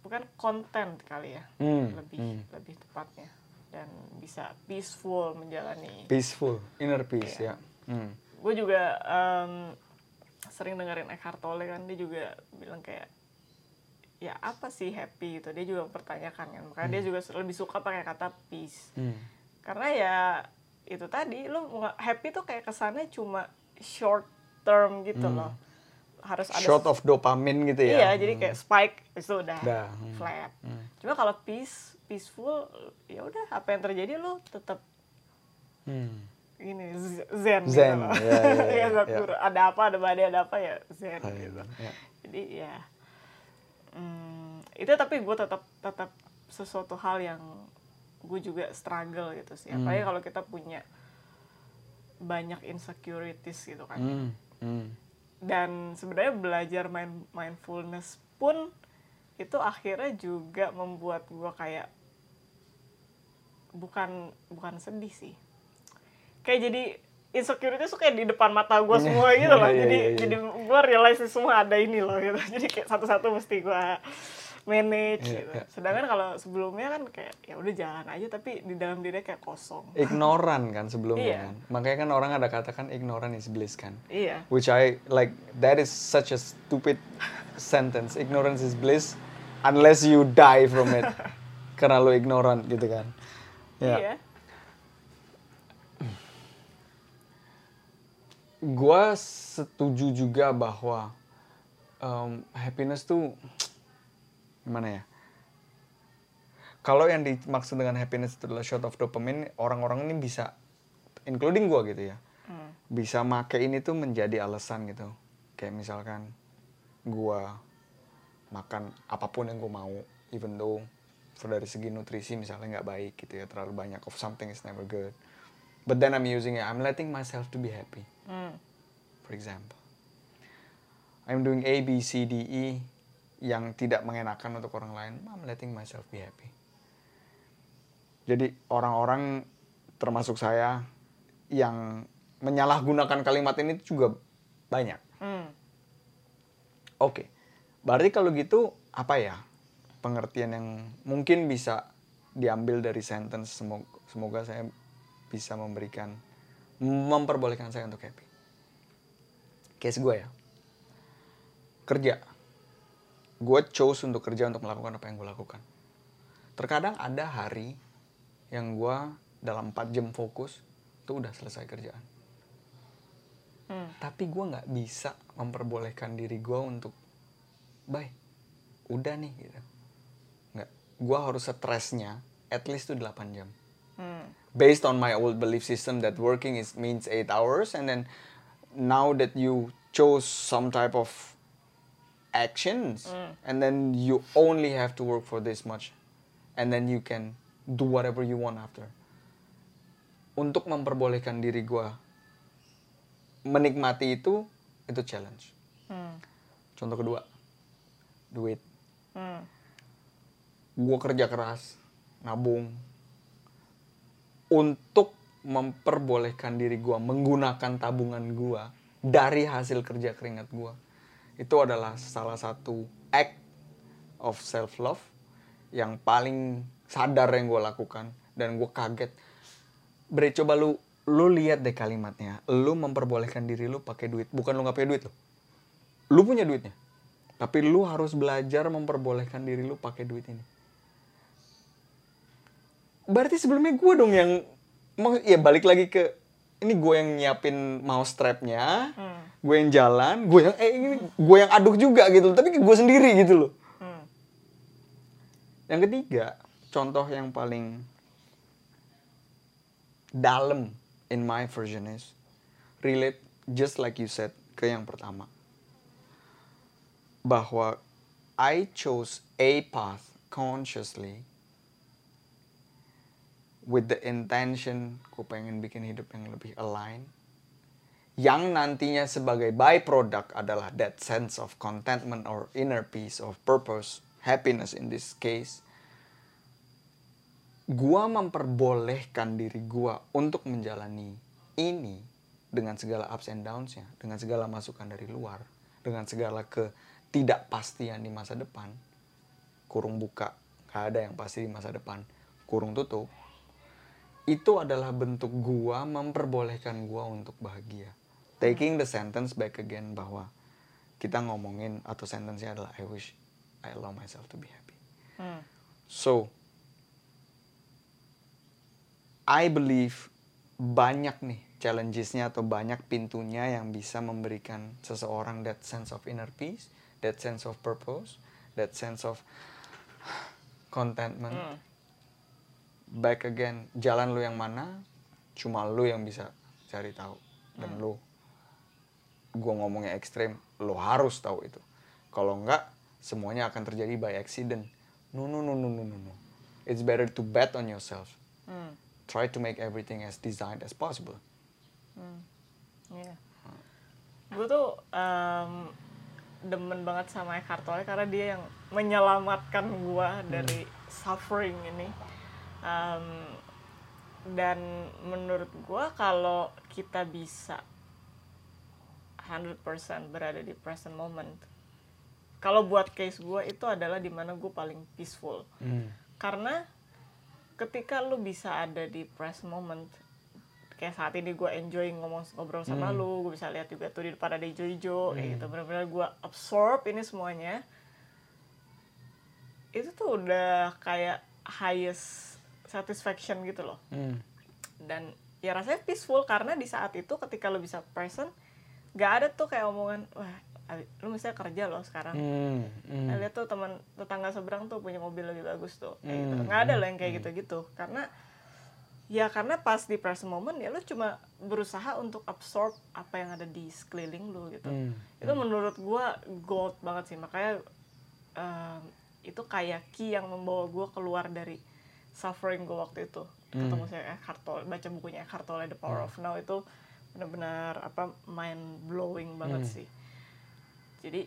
bukan konten kali ya Hmm. lebih Hmm. lebih tepatnya dan bisa peaceful menjalani peaceful inner peace Iya. ya. Hmm. gue juga em, sering dengerin Eckhart Tolle kan dia juga bilang kayak ya apa sih happy? Gitu. Dia juga mempertanyakan kan. Makanya dia juga lebih suka pakai kata peace. Hmm. karena ya itu tadi lu happy tuh kayak kesannya cuma short term gitu loh. Harus ada short of dopamine gitu ya. Iya jadi kayak spike itu udah Dah, hmm. flat. Cuma kalau peace peaceful ya udah apa yang terjadi lu tetap Hmm. ini zen, Zen, gitu loh. ya, ya, ya, Ya, nggak ya. kur- ada apa ada badai ada apa ya zen Ah, gitu ya. jadi ya hmm, itu tapi gue tetap tetap sesuatu hal yang gue juga struggle gitu sih apalagi Hmm. kalau kita punya banyak insecurities gitu kan Hmm. Hmm. dan sebenarnya belajar main mindfulness pun itu akhirnya juga membuat gue kayak bukan bukan sedih sih. Kayak jadi insecurity tuh kayak di depan mata gue semua gitu loh. Iya, iya, jadi iya, iya. jadi gue realize semua ada ini loh gitu. Jadi kayak satu-satu mesti gue manage Iya, gitu. iya. sedangkan kalau sebelumnya kan kayak ya udah jalan aja tapi di dalam diri kayak kosong. Ignoran kan sebelumnya Iya. kan. Makanya kan orang ada katakan ignoran is bliss kan. Iya. Which I like that is such a stupid sentence. Ignorance is bliss unless you die from it. Karena lo ignorant gitu kan. Ya. Iya. Gua setuju juga bahwa um, happiness tuh gimana ya kalau yang dimaksud dengan happiness itu adalah shot of dopamine orang-orang ini bisa including gua gitu ya Hmm. bisa make ini tuh menjadi alasan gitu kayak misalkan gua makan apa pun yang gue mau even though for dari segi nutrisi misalnya nggak baik gitu ya terlalu banyak of something is never good but then I'm using it I'm letting myself to be happy Hmm. for example I'm doing A B C D E yang tidak mengenakan untuk orang lain I'm letting myself be happy jadi orang-orang termasuk saya yang menyalahgunakan kalimat ini juga banyak Hmm. Oke, berarti kalau gitu apa ya pengertian yang mungkin bisa diambil dari sentence semoga, semoga saya bisa memberikan memperbolehkan saya untuk happy. Case gue ya, kerja. Gue chose untuk kerja untuk melakukan apa yang gue lakukan. Terkadang ada hari yang gue dalam 4 jam fokus itu udah selesai kerjaan Hmm. tapi gue nggak bisa memperbolehkan diri gue untuk bye udah nih gitu nggak gue harus stresnya at least tuh 8 jam Hmm. based on my old belief system that working is means 8 hours and then now that you chose some type of actions and then you only have to work for this much and then you can do whatever you want after. Untuk memperbolehkan diri gue menikmati itu itu challenge. Hmm. contoh kedua duit. Hmm. gue kerja keras nabung. Untuk memperbolehkan diri gue menggunakan tabungan gue dari hasil kerja keringat gue itu adalah salah satu act of self love yang paling sadar yang gue lakukan dan gue kaget. Bre coba lu lu lihat deh kalimatnya. Lu memperbolehkan diri lu pakai duit. Bukan lu nggak punya duit lo lu punya duitnya. Tapi lu harus belajar memperbolehkan diri lu pakai duit ini. Berarti sebelumnya gue dong yang mau ya balik lagi ke ini gue yang nyiapin mouse strapnya Hmm. Gue yang jalan gue yang eh ini gue yang aduk juga gitu loh. tapi gue sendiri gitu loh Hmm. yang ketiga contoh yang paling dalam in my version is relate just like you said ke yang pertama bahwa I chose a path consciously with the intention ku pengen bikin hidup yang lebih align yang nantinya sebagai byproduct adalah that sense of contentment or inner peace of purpose happiness in this case gua memperbolehkan diri gua untuk menjalani ini dengan segala ups and downs-nya, dengan segala masukan dari luar, dengan segala ketidakpastian di masa depan. Kurung buka, gak ada yang pasti di masa depan. Kurung tutup. Itu adalah bentuk gua memperbolehkan gua untuk bahagia. Taking the sentence back again bahwa kita ngomongin atau sentence-nya adalah I wish I allow myself to be happy. Hmm. So, I believe banyak nih challenges-nya atau banyak pintunya yang bisa memberikan seseorang that sense of inner peace, that sense of purpose, that sense of contentment. Hmm. Back again, jalan lu yang mana, cuma lu yang bisa cari tahu. Dan lu, gua ngomongnya ekstrim, lu harus tahu itu. Kalau enggak, semuanya akan terjadi by accident. No, no, no, no, no, no, no. It's better to bet on yourself. Hmm. Try to make everything as designed as possible. Iya. Gue tuh em, demen banget sama Eckhart Tolle karena dia yang menyelamatkan gue dari suffering ini. Em, dan menurut gue kalau kita bisa 100% berada di present moment. Kalau buat case gue itu adalah di mana gue paling peaceful. Karena ketika lu bisa ada di present moment kayak saat ini gue enjoy ngomong ngobrol sama lu gue bisa lihat juga tuh di depan ada hijau-hijau kayak gitu benar-benar gue absorb ini semuanya itu tuh udah kayak highest satisfaction gitu loh Hmm. dan ya rasanya peaceful karena di saat itu ketika lu bisa present gak ada tuh kayak omongan wah lu misalnya kerja loh sekarang. Hmm. Hmm. Nah, lihat tuh teman tetangga seberang tuh punya mobil lebih bagus tuh kayak gitu. Hmm, nggak ada loh yang kayak gitu-gitu. Karena ya karena pas di present moment ya lu cuma berusaha untuk absorb apa yang ada di sekeliling lu gitu. Hmm, itu menurut gua gold banget sih. Makanya em, itu kayak key yang membawa gua keluar dari suffering gua waktu itu. Ketemu saya Eckhart Tolle baca bukunya Eckhart Tolle The Power of Now itu benar-benar apa mind blowing banget sih. Jadi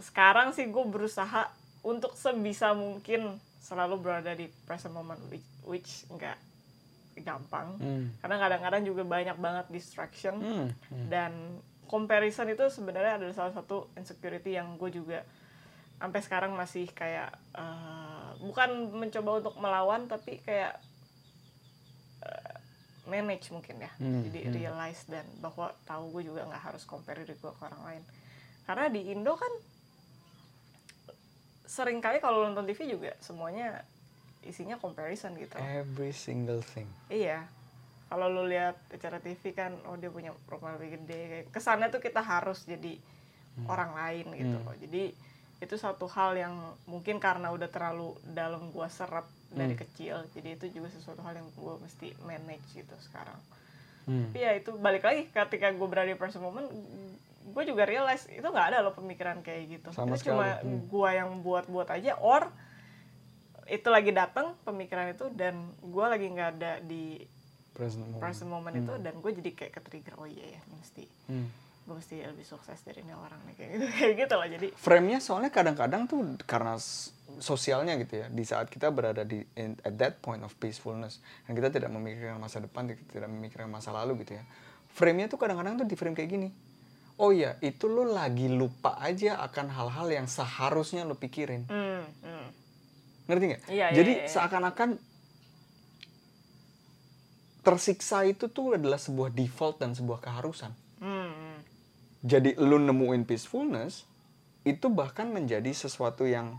sekarang sih gue berusaha untuk sebisa mungkin selalu berada di present moment which, which nggak gampang. Hmm. karena kadang-kadang juga banyak banget distraction. Hmm, dan comparison itu sebenarnya adalah salah satu insecurity yang gue juga sampai sekarang masih kayak eh, bukan mencoba untuk melawan tapi kayak eh, manage mungkin ya Hmm, jadi realize dan bahwa tahu gue juga nggak harus compare diri gue ke orang lain karena di Indo kan sering kali kalau nonton TV juga semuanya isinya comparison gitu Every single thing. Iya. Kalau lu lihat acara TV kan, oh dia punya rumah lebih gede. Kesannya tuh kita harus jadi orang lain gitu loh. Jadi itu satu hal yang mungkin karena udah terlalu dalam gua serap dari kecil. Jadi itu juga sesuatu hal yang gua mesti manage gitu sekarang. Hmm. Tapi ya itu balik lagi ketika gue berada di present moment, gue juga realize itu nggak ada loh pemikiran kayak gitu. Sama itu cuma sekali. Hmm. gua yang buat-buat aja, or itu lagi datang pemikiran itu dan gua lagi nggak ada di Present moment. present moment itu dan gue jadi kayak ke trigger oh iya ya mesti Hmm. Gue mesti lebih sukses dari ini orang nih kayak gitu kayak gitu lah jadi Frame-nya soalnya kadang-kadang tuh karena sosialnya gitu ya. Di saat kita berada di in- at that point of peacefulness dan kita tidak memikirkan masa depan, tidak memikirkan masa lalu gitu ya. Frame-nya tuh kadang-kadang tuh di frame kayak gini. Oh iya, itu lo lagi lupa aja akan hal-hal yang seharusnya lo pikirin. hmm, hmm. Ngerti nggak? Iya, iya, Jadi iya, iya. seakan-akan tersiksa itu tuh adalah sebuah default dan sebuah keharusan. Hmm, hmm. Jadi lu nemuin peacefulness itu bahkan menjadi sesuatu yang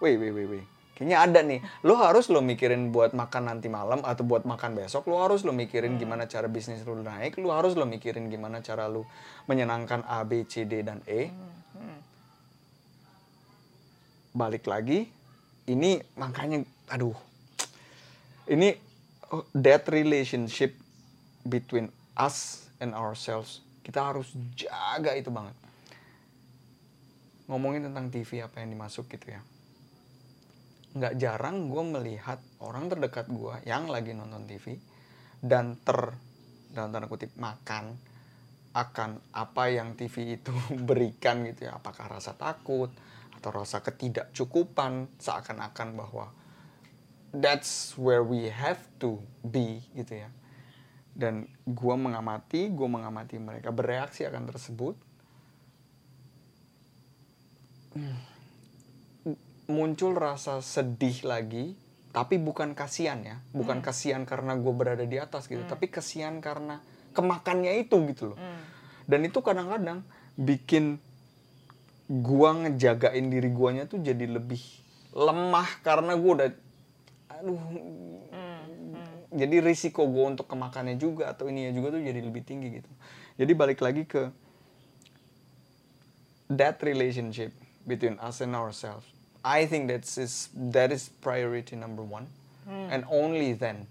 wait wait wait wait. Kayaknya ada nih. Lu harus lo mikirin buat makan nanti malam atau buat makan besok. Lu harus lo mikirin gimana cara bisnis lu naik. Lu harus lo mikirin gimana cara lu menyenangkan A, B, C, D dan E. Balik lagi, ini makanya aduh. Ini oh, that relationship between us and ourselves. Kita harus jaga itu banget. Ngomongin tentang TV apa yang dimasuk gitu ya. Nggak jarang gue melihat orang terdekat gue yang lagi nonton TV dan ter dalam tanda kutip makan akan apa yang TV itu berikan gitu ya. Apakah rasa takut atau rasa ketidakcukupan seakan-akan bahwa that's where we have to be gitu ya dan gua mengamati gua mengamati mereka bereaksi akan tersebut. Hmm. muncul rasa sedih lagi tapi bukan kasihan ya. Bukan kasihan karena gue berada di atas gitu tapi kasihan karena kemakannya itu gitu loh. Dan itu kadang-kadang bikin gua ngejagain diri guanya tuh jadi lebih lemah karena gua udah aduh jadi risiko gue untuk kemakannya juga atau ininya juga tuh jadi lebih tinggi gitu. Jadi balik lagi ke that relationship between us and ourselves. I think that's is that is priority number one. And only then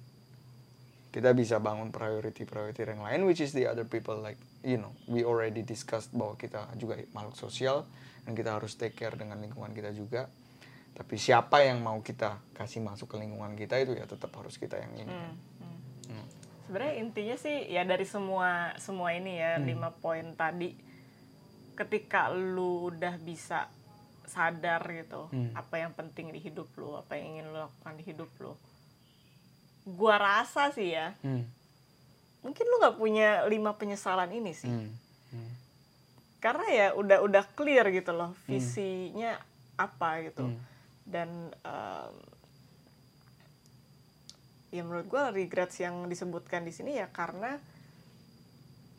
kita bisa bangun priority-priority yang lain which is the other people like you know we already discussed bahwa kita juga makhluk sosial dan kita harus take care dengan lingkungan kita juga tapi siapa yang mau kita kasih masuk ke lingkungan kita itu ya tetap harus kita yang ini kan. sebenarnya intinya sih ya dari semua semua ini ya lima poin tadi ketika lu udah bisa sadar gitu apa yang penting di hidup lu apa yang ingin lu lakukan di hidup lu gua rasa sih ya Hmm. mungkin lu nggak punya lima penyesalan ini sih. Hmm. karena ya udah udah clear gitu loh visinya apa gitu dan em, ya menurut gue regrets yang disebutkan di sini ya karena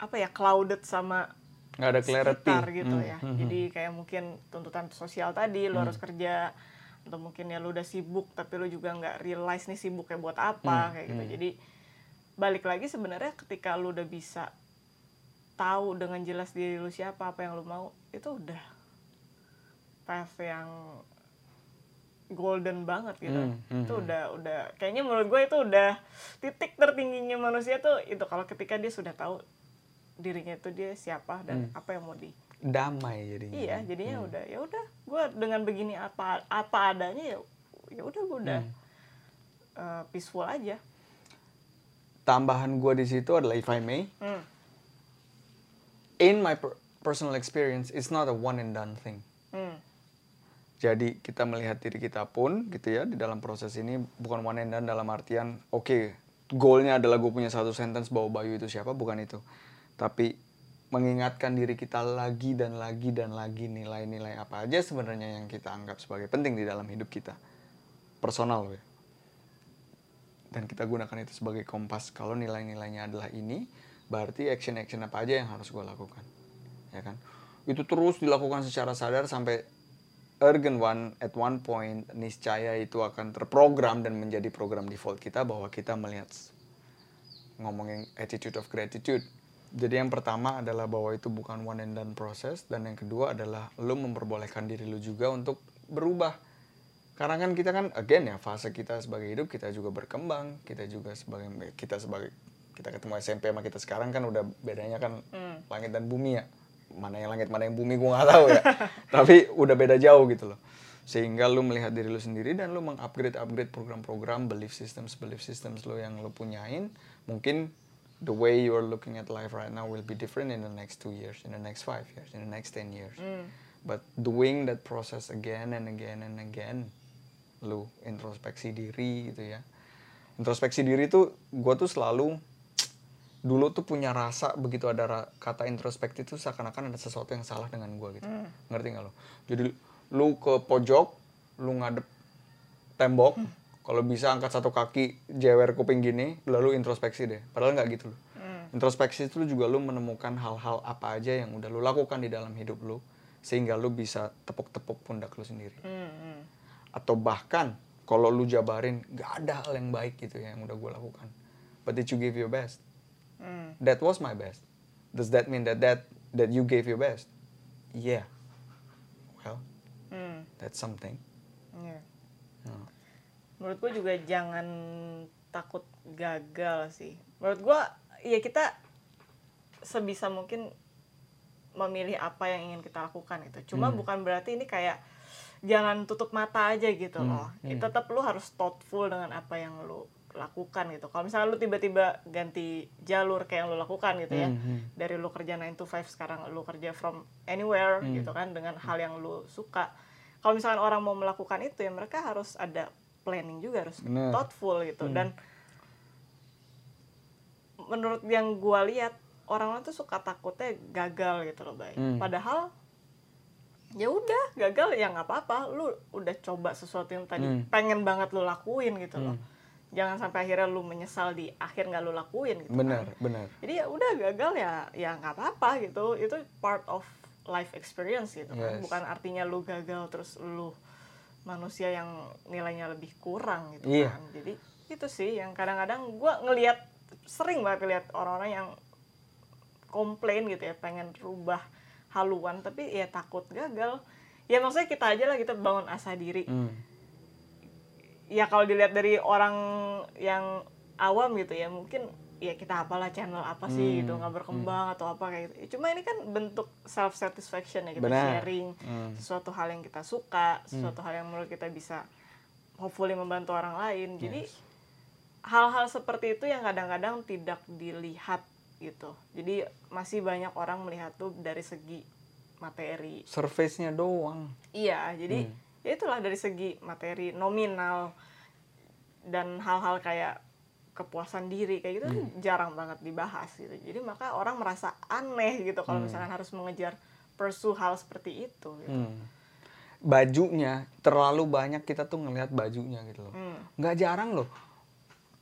apa ya clouded sama nggak ada clarity. sekitar gitu Hmm, ya. Hmm, jadi kayak mungkin tuntutan sosial tadi lu harus kerja atau mungkin ya lu udah sibuk tapi lu juga nggak realize nih sibuknya buat apa kayak gitu. Jadi balik lagi sebenarnya ketika lu udah bisa tahu dengan jelas diri lu siapa apa yang lu mau itu udah path yang golden banget gitu. Hmm, hmm, itu udah udah kayaknya menurut gue itu udah titik tertingginya manusia tuh itu kalau ketika dia sudah tahu dirinya itu dia siapa dan apa yang mau di damai jadinya iya jadinya udah ya udah gue dengan begini apa apa adanya ya ya udah gue udah eh, peaceful aja tambahan gue di situ adalah if I may Hmm. in my per- personal experience it's not a one and done thing Hmm. Jadi kita melihat diri kita pun gitu ya di dalam proses ini bukan one and done dalam artian oke goalnya adalah gue punya satu sentence bahwa Bayu itu siapa bukan itu. Tapi mengingatkan diri kita lagi dan lagi dan lagi nilai-nilai apa aja sebenarnya yang kita anggap sebagai penting di dalam hidup kita. Personal ya. Dan kita gunakan itu sebagai kompas kalau nilai-nilainya adalah ini berarti action-action apa aja yang harus gue lakukan. Ya kan? Itu terus dilakukan secara sadar sampai urgent one at one point niscaya itu akan terprogram dan menjadi program default kita bahwa kita melihat ngomongin attitude of gratitude. Jadi yang pertama adalah bahwa itu bukan one and done proses dan yang kedua adalah lo memperbolehkan diri lo juga untuk berubah. Karena kan kita kan again ya fase kita sebagai hidup kita juga berkembang, kita juga sebagai kita sebagai kita ketemu SMP sama kita sekarang kan udah bedanya kan langit dan bumi ya. Mana yang langit mana yang bumi gue nggak tahu ya. Tapi udah beda jauh gitu loh. Sehingga lu melihat diri lu sendiri dan lu mengupgrade upgrade program-program belief systems belief systems lu yang lu punyain mungkin the way you're looking at life right now will be different in the next two years, in the next five years, in the next ten years. But doing that process again and again and again, lu introspeksi diri gitu ya. Introspeksi diri tuh, gue tuh selalu dulu tuh punya rasa begitu ada ra- kata introspeksi itu seakan-akan ada sesuatu yang salah dengan gue gitu. Ngerti nggak lo? Jadi lu ke pojok, lu ngadep tembok, kalau bisa angkat satu kaki jewer kuping gini, lalu introspeksi deh. Padahal nggak gitu loh. Introspeksi itu juga lu menemukan hal-hal apa aja yang udah lu lakukan di dalam hidup lu sehingga lu bisa tepuk-tepuk pundak lu sendiri. Hmm, hmm. Atau bahkan kalau lu jabarin nggak ada hal yang baik gitu ya yang udah gue lakukan. But did you give your best? Hmm. That was my best. Does that mean that that that you gave your best? Yeah. Well, Hmm. that's something. Iya. Hmm. menurut gue juga jangan takut gagal sih menurut gue ya kita sebisa mungkin memilih apa yang ingin kita lakukan itu cuma bukan berarti ini kayak jangan tutup mata aja gitu Hmm, loh Ya, tetap lu harus thoughtful dengan apa yang lu lakukan gitu. Kalau misalnya lu tiba-tiba ganti jalur kayak yang lu lakukan gitu ya Hmm, hmm. dari lu kerja 9 to 5 sekarang lu kerja from anywhere gitu kan dengan hal yang lu suka. Kalau misalkan orang mau melakukan itu ya mereka harus ada planning juga harus Bener. thoughtful gitu. Dan menurut yang gua lihat orang-orang tuh suka takutnya gagal gitu loh bay. Hmm. padahal ya udah gagal ya nggak apa-apa. Lu udah coba sesuatu yang tadi Hmm. pengen banget lu lakuin gitu loh jangan sampai akhirnya lu menyesal di akhir nggak lu lakuin gitu kan Benar, benar. jadi ya udah gagal ya ya nggak apa-apa gitu itu part of life experience gitu kan Yes. bukan artinya lu gagal terus lu manusia yang nilainya lebih kurang gitu Iya. kan jadi itu sih yang kadang-kadang gua ngelihat sering banget lihat orang-orang yang komplain gitu ya pengen rubah haluan tapi ya takut gagal ya maksudnya kita aja lah kita bangun asa diri Hmm. Ya kalau dilihat dari orang yang awam gitu ya mungkin ya kita apalah channel apa sih Hmm, gitu nggak berkembang atau apa kayak gitu Ya, cuma ini kan bentuk self satisfaction ya kita Benar. sharing Hmm. sesuatu hal yang kita suka sesuatu hal yang menurut kita bisa hopefully membantu orang lain jadi hal-hal seperti itu yang kadang-kadang tidak dilihat gitu jadi masih banyak orang melihat tuh dari segi materi Surface-nya doang. Iya, jadi Hmm. Ya itulah dari segi materi nominal dan hal-hal kayak kepuasan diri kayak gitu kan Hmm. jarang banget dibahas gitu. Jadi maka orang merasa aneh gitu kalau Hmm. misalkan harus mengejar pursue hal seperti itu gitu. Hmm. Bajunya terlalu banyak kita tuh ngelihat bajunya gitu loh. Hmm. Nggak jarang loh.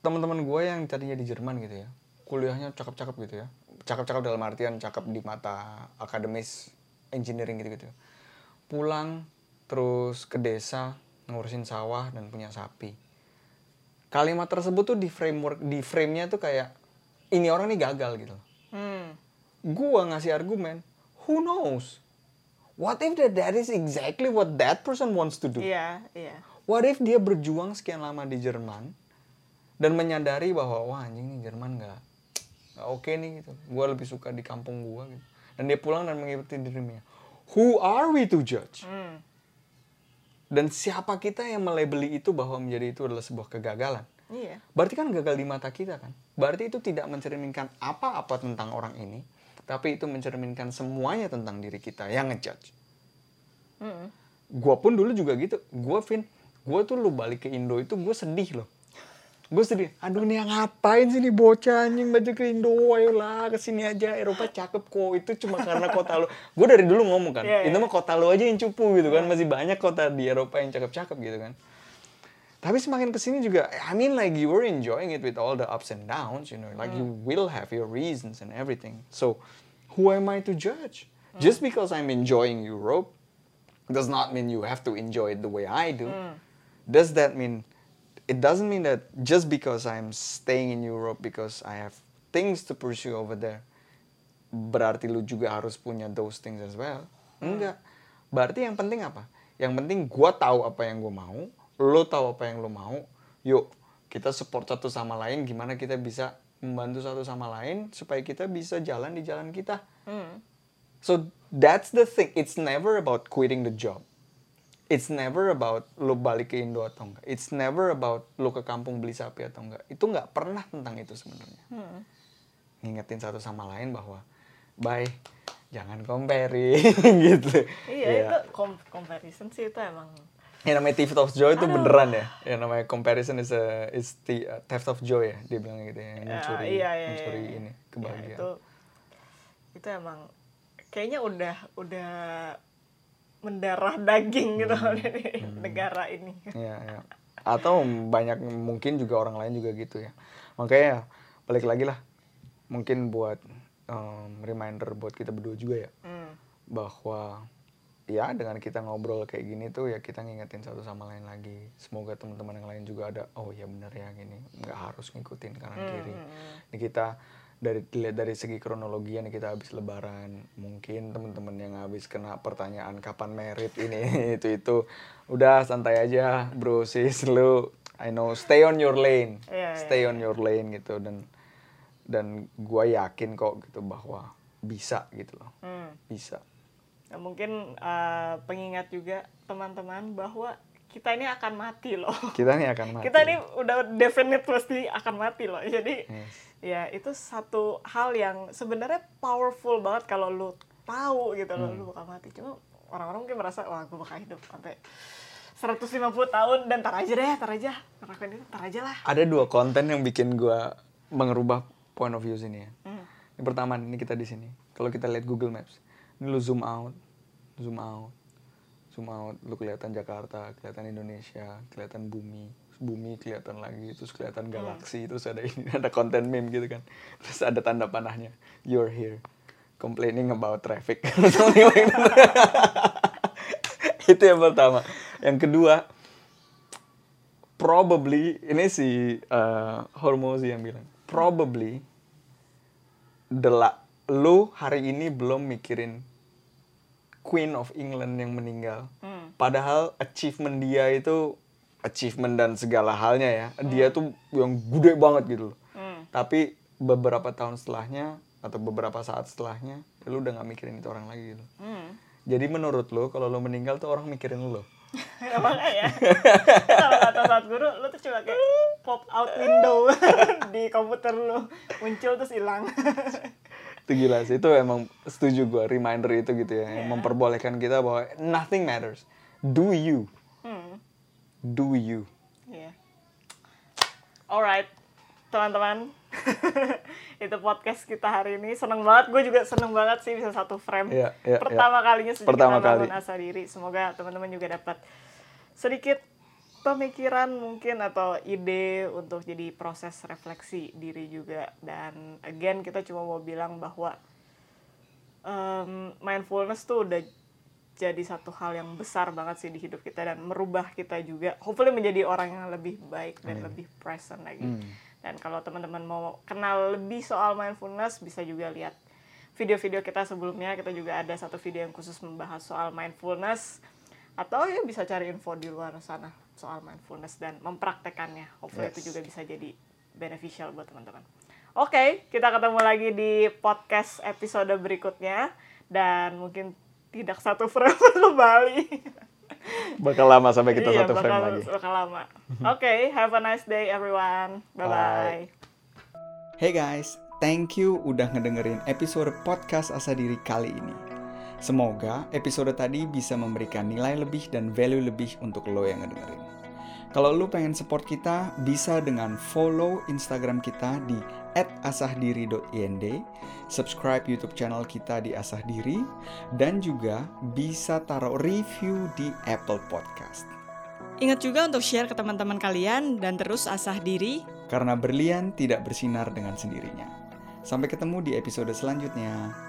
Teman-teman gue yang tadinya di Jerman gitu ya, kuliahnya cakep-cakep gitu ya. Cakep-cakep dalam artian cakep di mata akademis engineering gitu-gitu. Pulang terus ke desa ngurusin sawah dan punya sapi. Kalimat tersebut tuh di framework di frame-nya tuh kayak ini orang nih gagal gitu Hmm. gua ngasih argumen who knows what if that, that is exactly what that person wants to do Iya, iya. what if dia berjuang sekian lama di Jerman dan menyadari bahwa wah anjing nih Jerman nggak nggak oke nih gitu gue lebih suka di kampung gue gitu dan dia pulang dan mengikuti dirinya who are we to judge Hmm. Dan siapa kita yang melabeli itu bahwa menjadi itu adalah sebuah kegagalan? Iya. berarti kan gagal di mata kita kan? Berarti itu tidak mencerminkan apa-apa tentang orang ini tapi itu mencerminkan semuanya tentang diri kita yang ngejudge. Hmm. gue pun dulu juga gitu. Gue Vin gue tuh lu balik ke Indo itu gue sedih loh gue sedih. Aduh nih yang ngapain sih nih bocah anjing baju ke Indo ayolah ke sini aja. Eropa cakep kok. Itu cuma karena kota lu. Gue dari dulu ngomong kan Iya, iya. itu mah kota lu aja yang cupu gitu kan. Masih banyak kota di Eropa yang cakep-cakep gitu kan. Tapi semakin ke sini juga I mean like you were enjoying it with all the ups and downs you know. Like you will have your reasons and everything. So who am I to judge? Just because I'm enjoying Europe does not mean you have to enjoy it the way I do. Does that mean it doesn't mean that just because I'm staying in Europe because I have things to pursue over there berarti lu juga harus punya those things as well. Enggak. Berarti yang penting apa? Yang penting gua tahu apa yang gua mau, lo tahu apa yang lo mau. Yuk, kita support satu sama lain gimana kita bisa membantu satu sama lain supaya kita bisa jalan di jalan kita. Hmm. So that's the thing. It's never about quitting the job. It's never about lo balik ke Indo atau enggak. It's never about lo ke kampung beli sapi atau enggak. Itu nggak pernah tentang itu sebenarnya. Hmm. Ngingetin satu sama lain bahwa, bye, jangan comparing gitu. Iya, Ya. itu com- comparison sih itu emang Yang namanya theft of joy itu Aduh. beneran ya. Yang namanya comparison is a is the uh, theft of joy ya. Dia bilang gitu ya. Ya, Mencuri, iya, iya, mencuri iya. ini Ya, kebahagiaan. itu itu emang kayaknya udah udah mendarah daging gitu Hmm. di negara ini. Iya, iya. Atau banyak mungkin juga orang lain juga gitu ya. Makanya balik lagi lah. Mungkin buat um, reminder buat kita berdua juga ya Hmm. bahwa ya dengan kita ngobrol kayak gini tuh ya kita ngingetin satu sama lain lagi. Semoga teman-teman yang lain juga ada oh ya bener ya gini, nggak harus ngikutin kanan kiri. Ini kita dari dilihat dari segi kronologi ini kita habis lebaran mungkin teman-teman yang habis kena pertanyaan kapan merit ini itu itu udah santai aja bro sis lu I know stay on your lane Iya, iya, stay on your lane gitu dan dan gua yakin kok gitu bahwa bisa gitu loh Hmm. bisa Nah, mungkin eh, pengingat juga teman-teman bahwa kita ini akan mati loh. kita nih akan mati Kita ini udah definite pasti akan mati loh. Jadi Yes. Ya itu satu hal yang sebenarnya powerful banget kalau lu tahu gitu loh Hmm. lu bakal mati. Cuma orang-orang mungkin merasa wah gue bakal hidup sampai 150 tahun dan tar aja deh, tar aja. Ngelakuin itu tar aja lah. ada dua konten yang bikin gua mengerubah point of view sini ya Hmm. Yang pertama ini kita di sini. Kalau kita lihat Google Maps, ini lu zoom out, zoom out, zoom out, lu kelihatan Jakarta, kelihatan Indonesia, kelihatan bumi, bumi kelihatan lagi, terus kelihatan galaksi, terus ada ini ada konten meme gitu kan, terus ada tanda panahnya, you're here, complaining about traffic. Itu yang pertama. Yang kedua, probably ini si uh, Hormozi yang bilang, probably la- lu hari ini belum mikirin Queen of England yang meninggal. Hmm. Padahal achievement dia itu achievement dan segala halnya ya. Dia tuh yang gede banget gitu loh. Hmm. Tapi beberapa tahun setelahnya atau beberapa saat setelahnya, ya lu udah gak mikirin itu orang lagi gitu. Hmm. Jadi menurut lu kalau lu meninggal tuh orang mikirin lu. Emang ya. Kalau kata saat guru, lu tuh cuma kayak pop out window di komputer lu muncul terus hilang. itu gila sih itu emang setuju gua reminder itu gitu ya yang memperbolehkan kita bahwa nothing matters do you hmm. Do you Iya. Alright, teman-teman. itu podcast kita hari ini. Seneng banget, gue juga seneng banget sih bisa satu frame. Iya, iya, Pertama iya. kalinya sejak Pertama kita bangun kali. asa diri. Semoga teman-teman juga dapat sedikit pemikiran mungkin atau ide untuk jadi proses refleksi diri juga. Dan again kita cuma mau bilang bahwa em, mindfulness tuh udah jadi satu hal yang besar banget sih di hidup kita dan merubah kita juga. Hopefully menjadi orang yang lebih baik dan lebih present lagi. Dan kalau teman-teman mau kenal lebih soal mindfulness bisa juga lihat video-video kita sebelumnya. Kita juga ada satu video yang khusus membahas soal mindfulness. Atau ya bisa cari info di luar sana soal mindfulness dan mempraktekannya. Hopefully Yes. itu juga bisa jadi beneficial buat teman-teman. Oke, kita ketemu lagi di podcast episode berikutnya. Dan mungkin tidak satu frame kembali. Bakal lama sampai kita Iya, satu frame bakal, lagi. bakal lama. Oke, have a nice day everyone. Bye bye. Hey guys, thank you udah ngedengerin episode podcast Asa Diri kali ini. Semoga episode tadi bisa memberikan nilai lebih dan value lebih untuk lo yang ngedengerin. Kalau lo pengen support kita, bisa dengan follow Instagram kita di @asahdiri.ind, subscribe YouTube channel kita di Asah Diri, dan juga bisa taruh review di Apple Podcast. Ingat juga untuk share ke teman-teman kalian dan terus asah diri. Karena berlian tidak bersinar dengan sendirinya. Sampai ketemu di episode selanjutnya.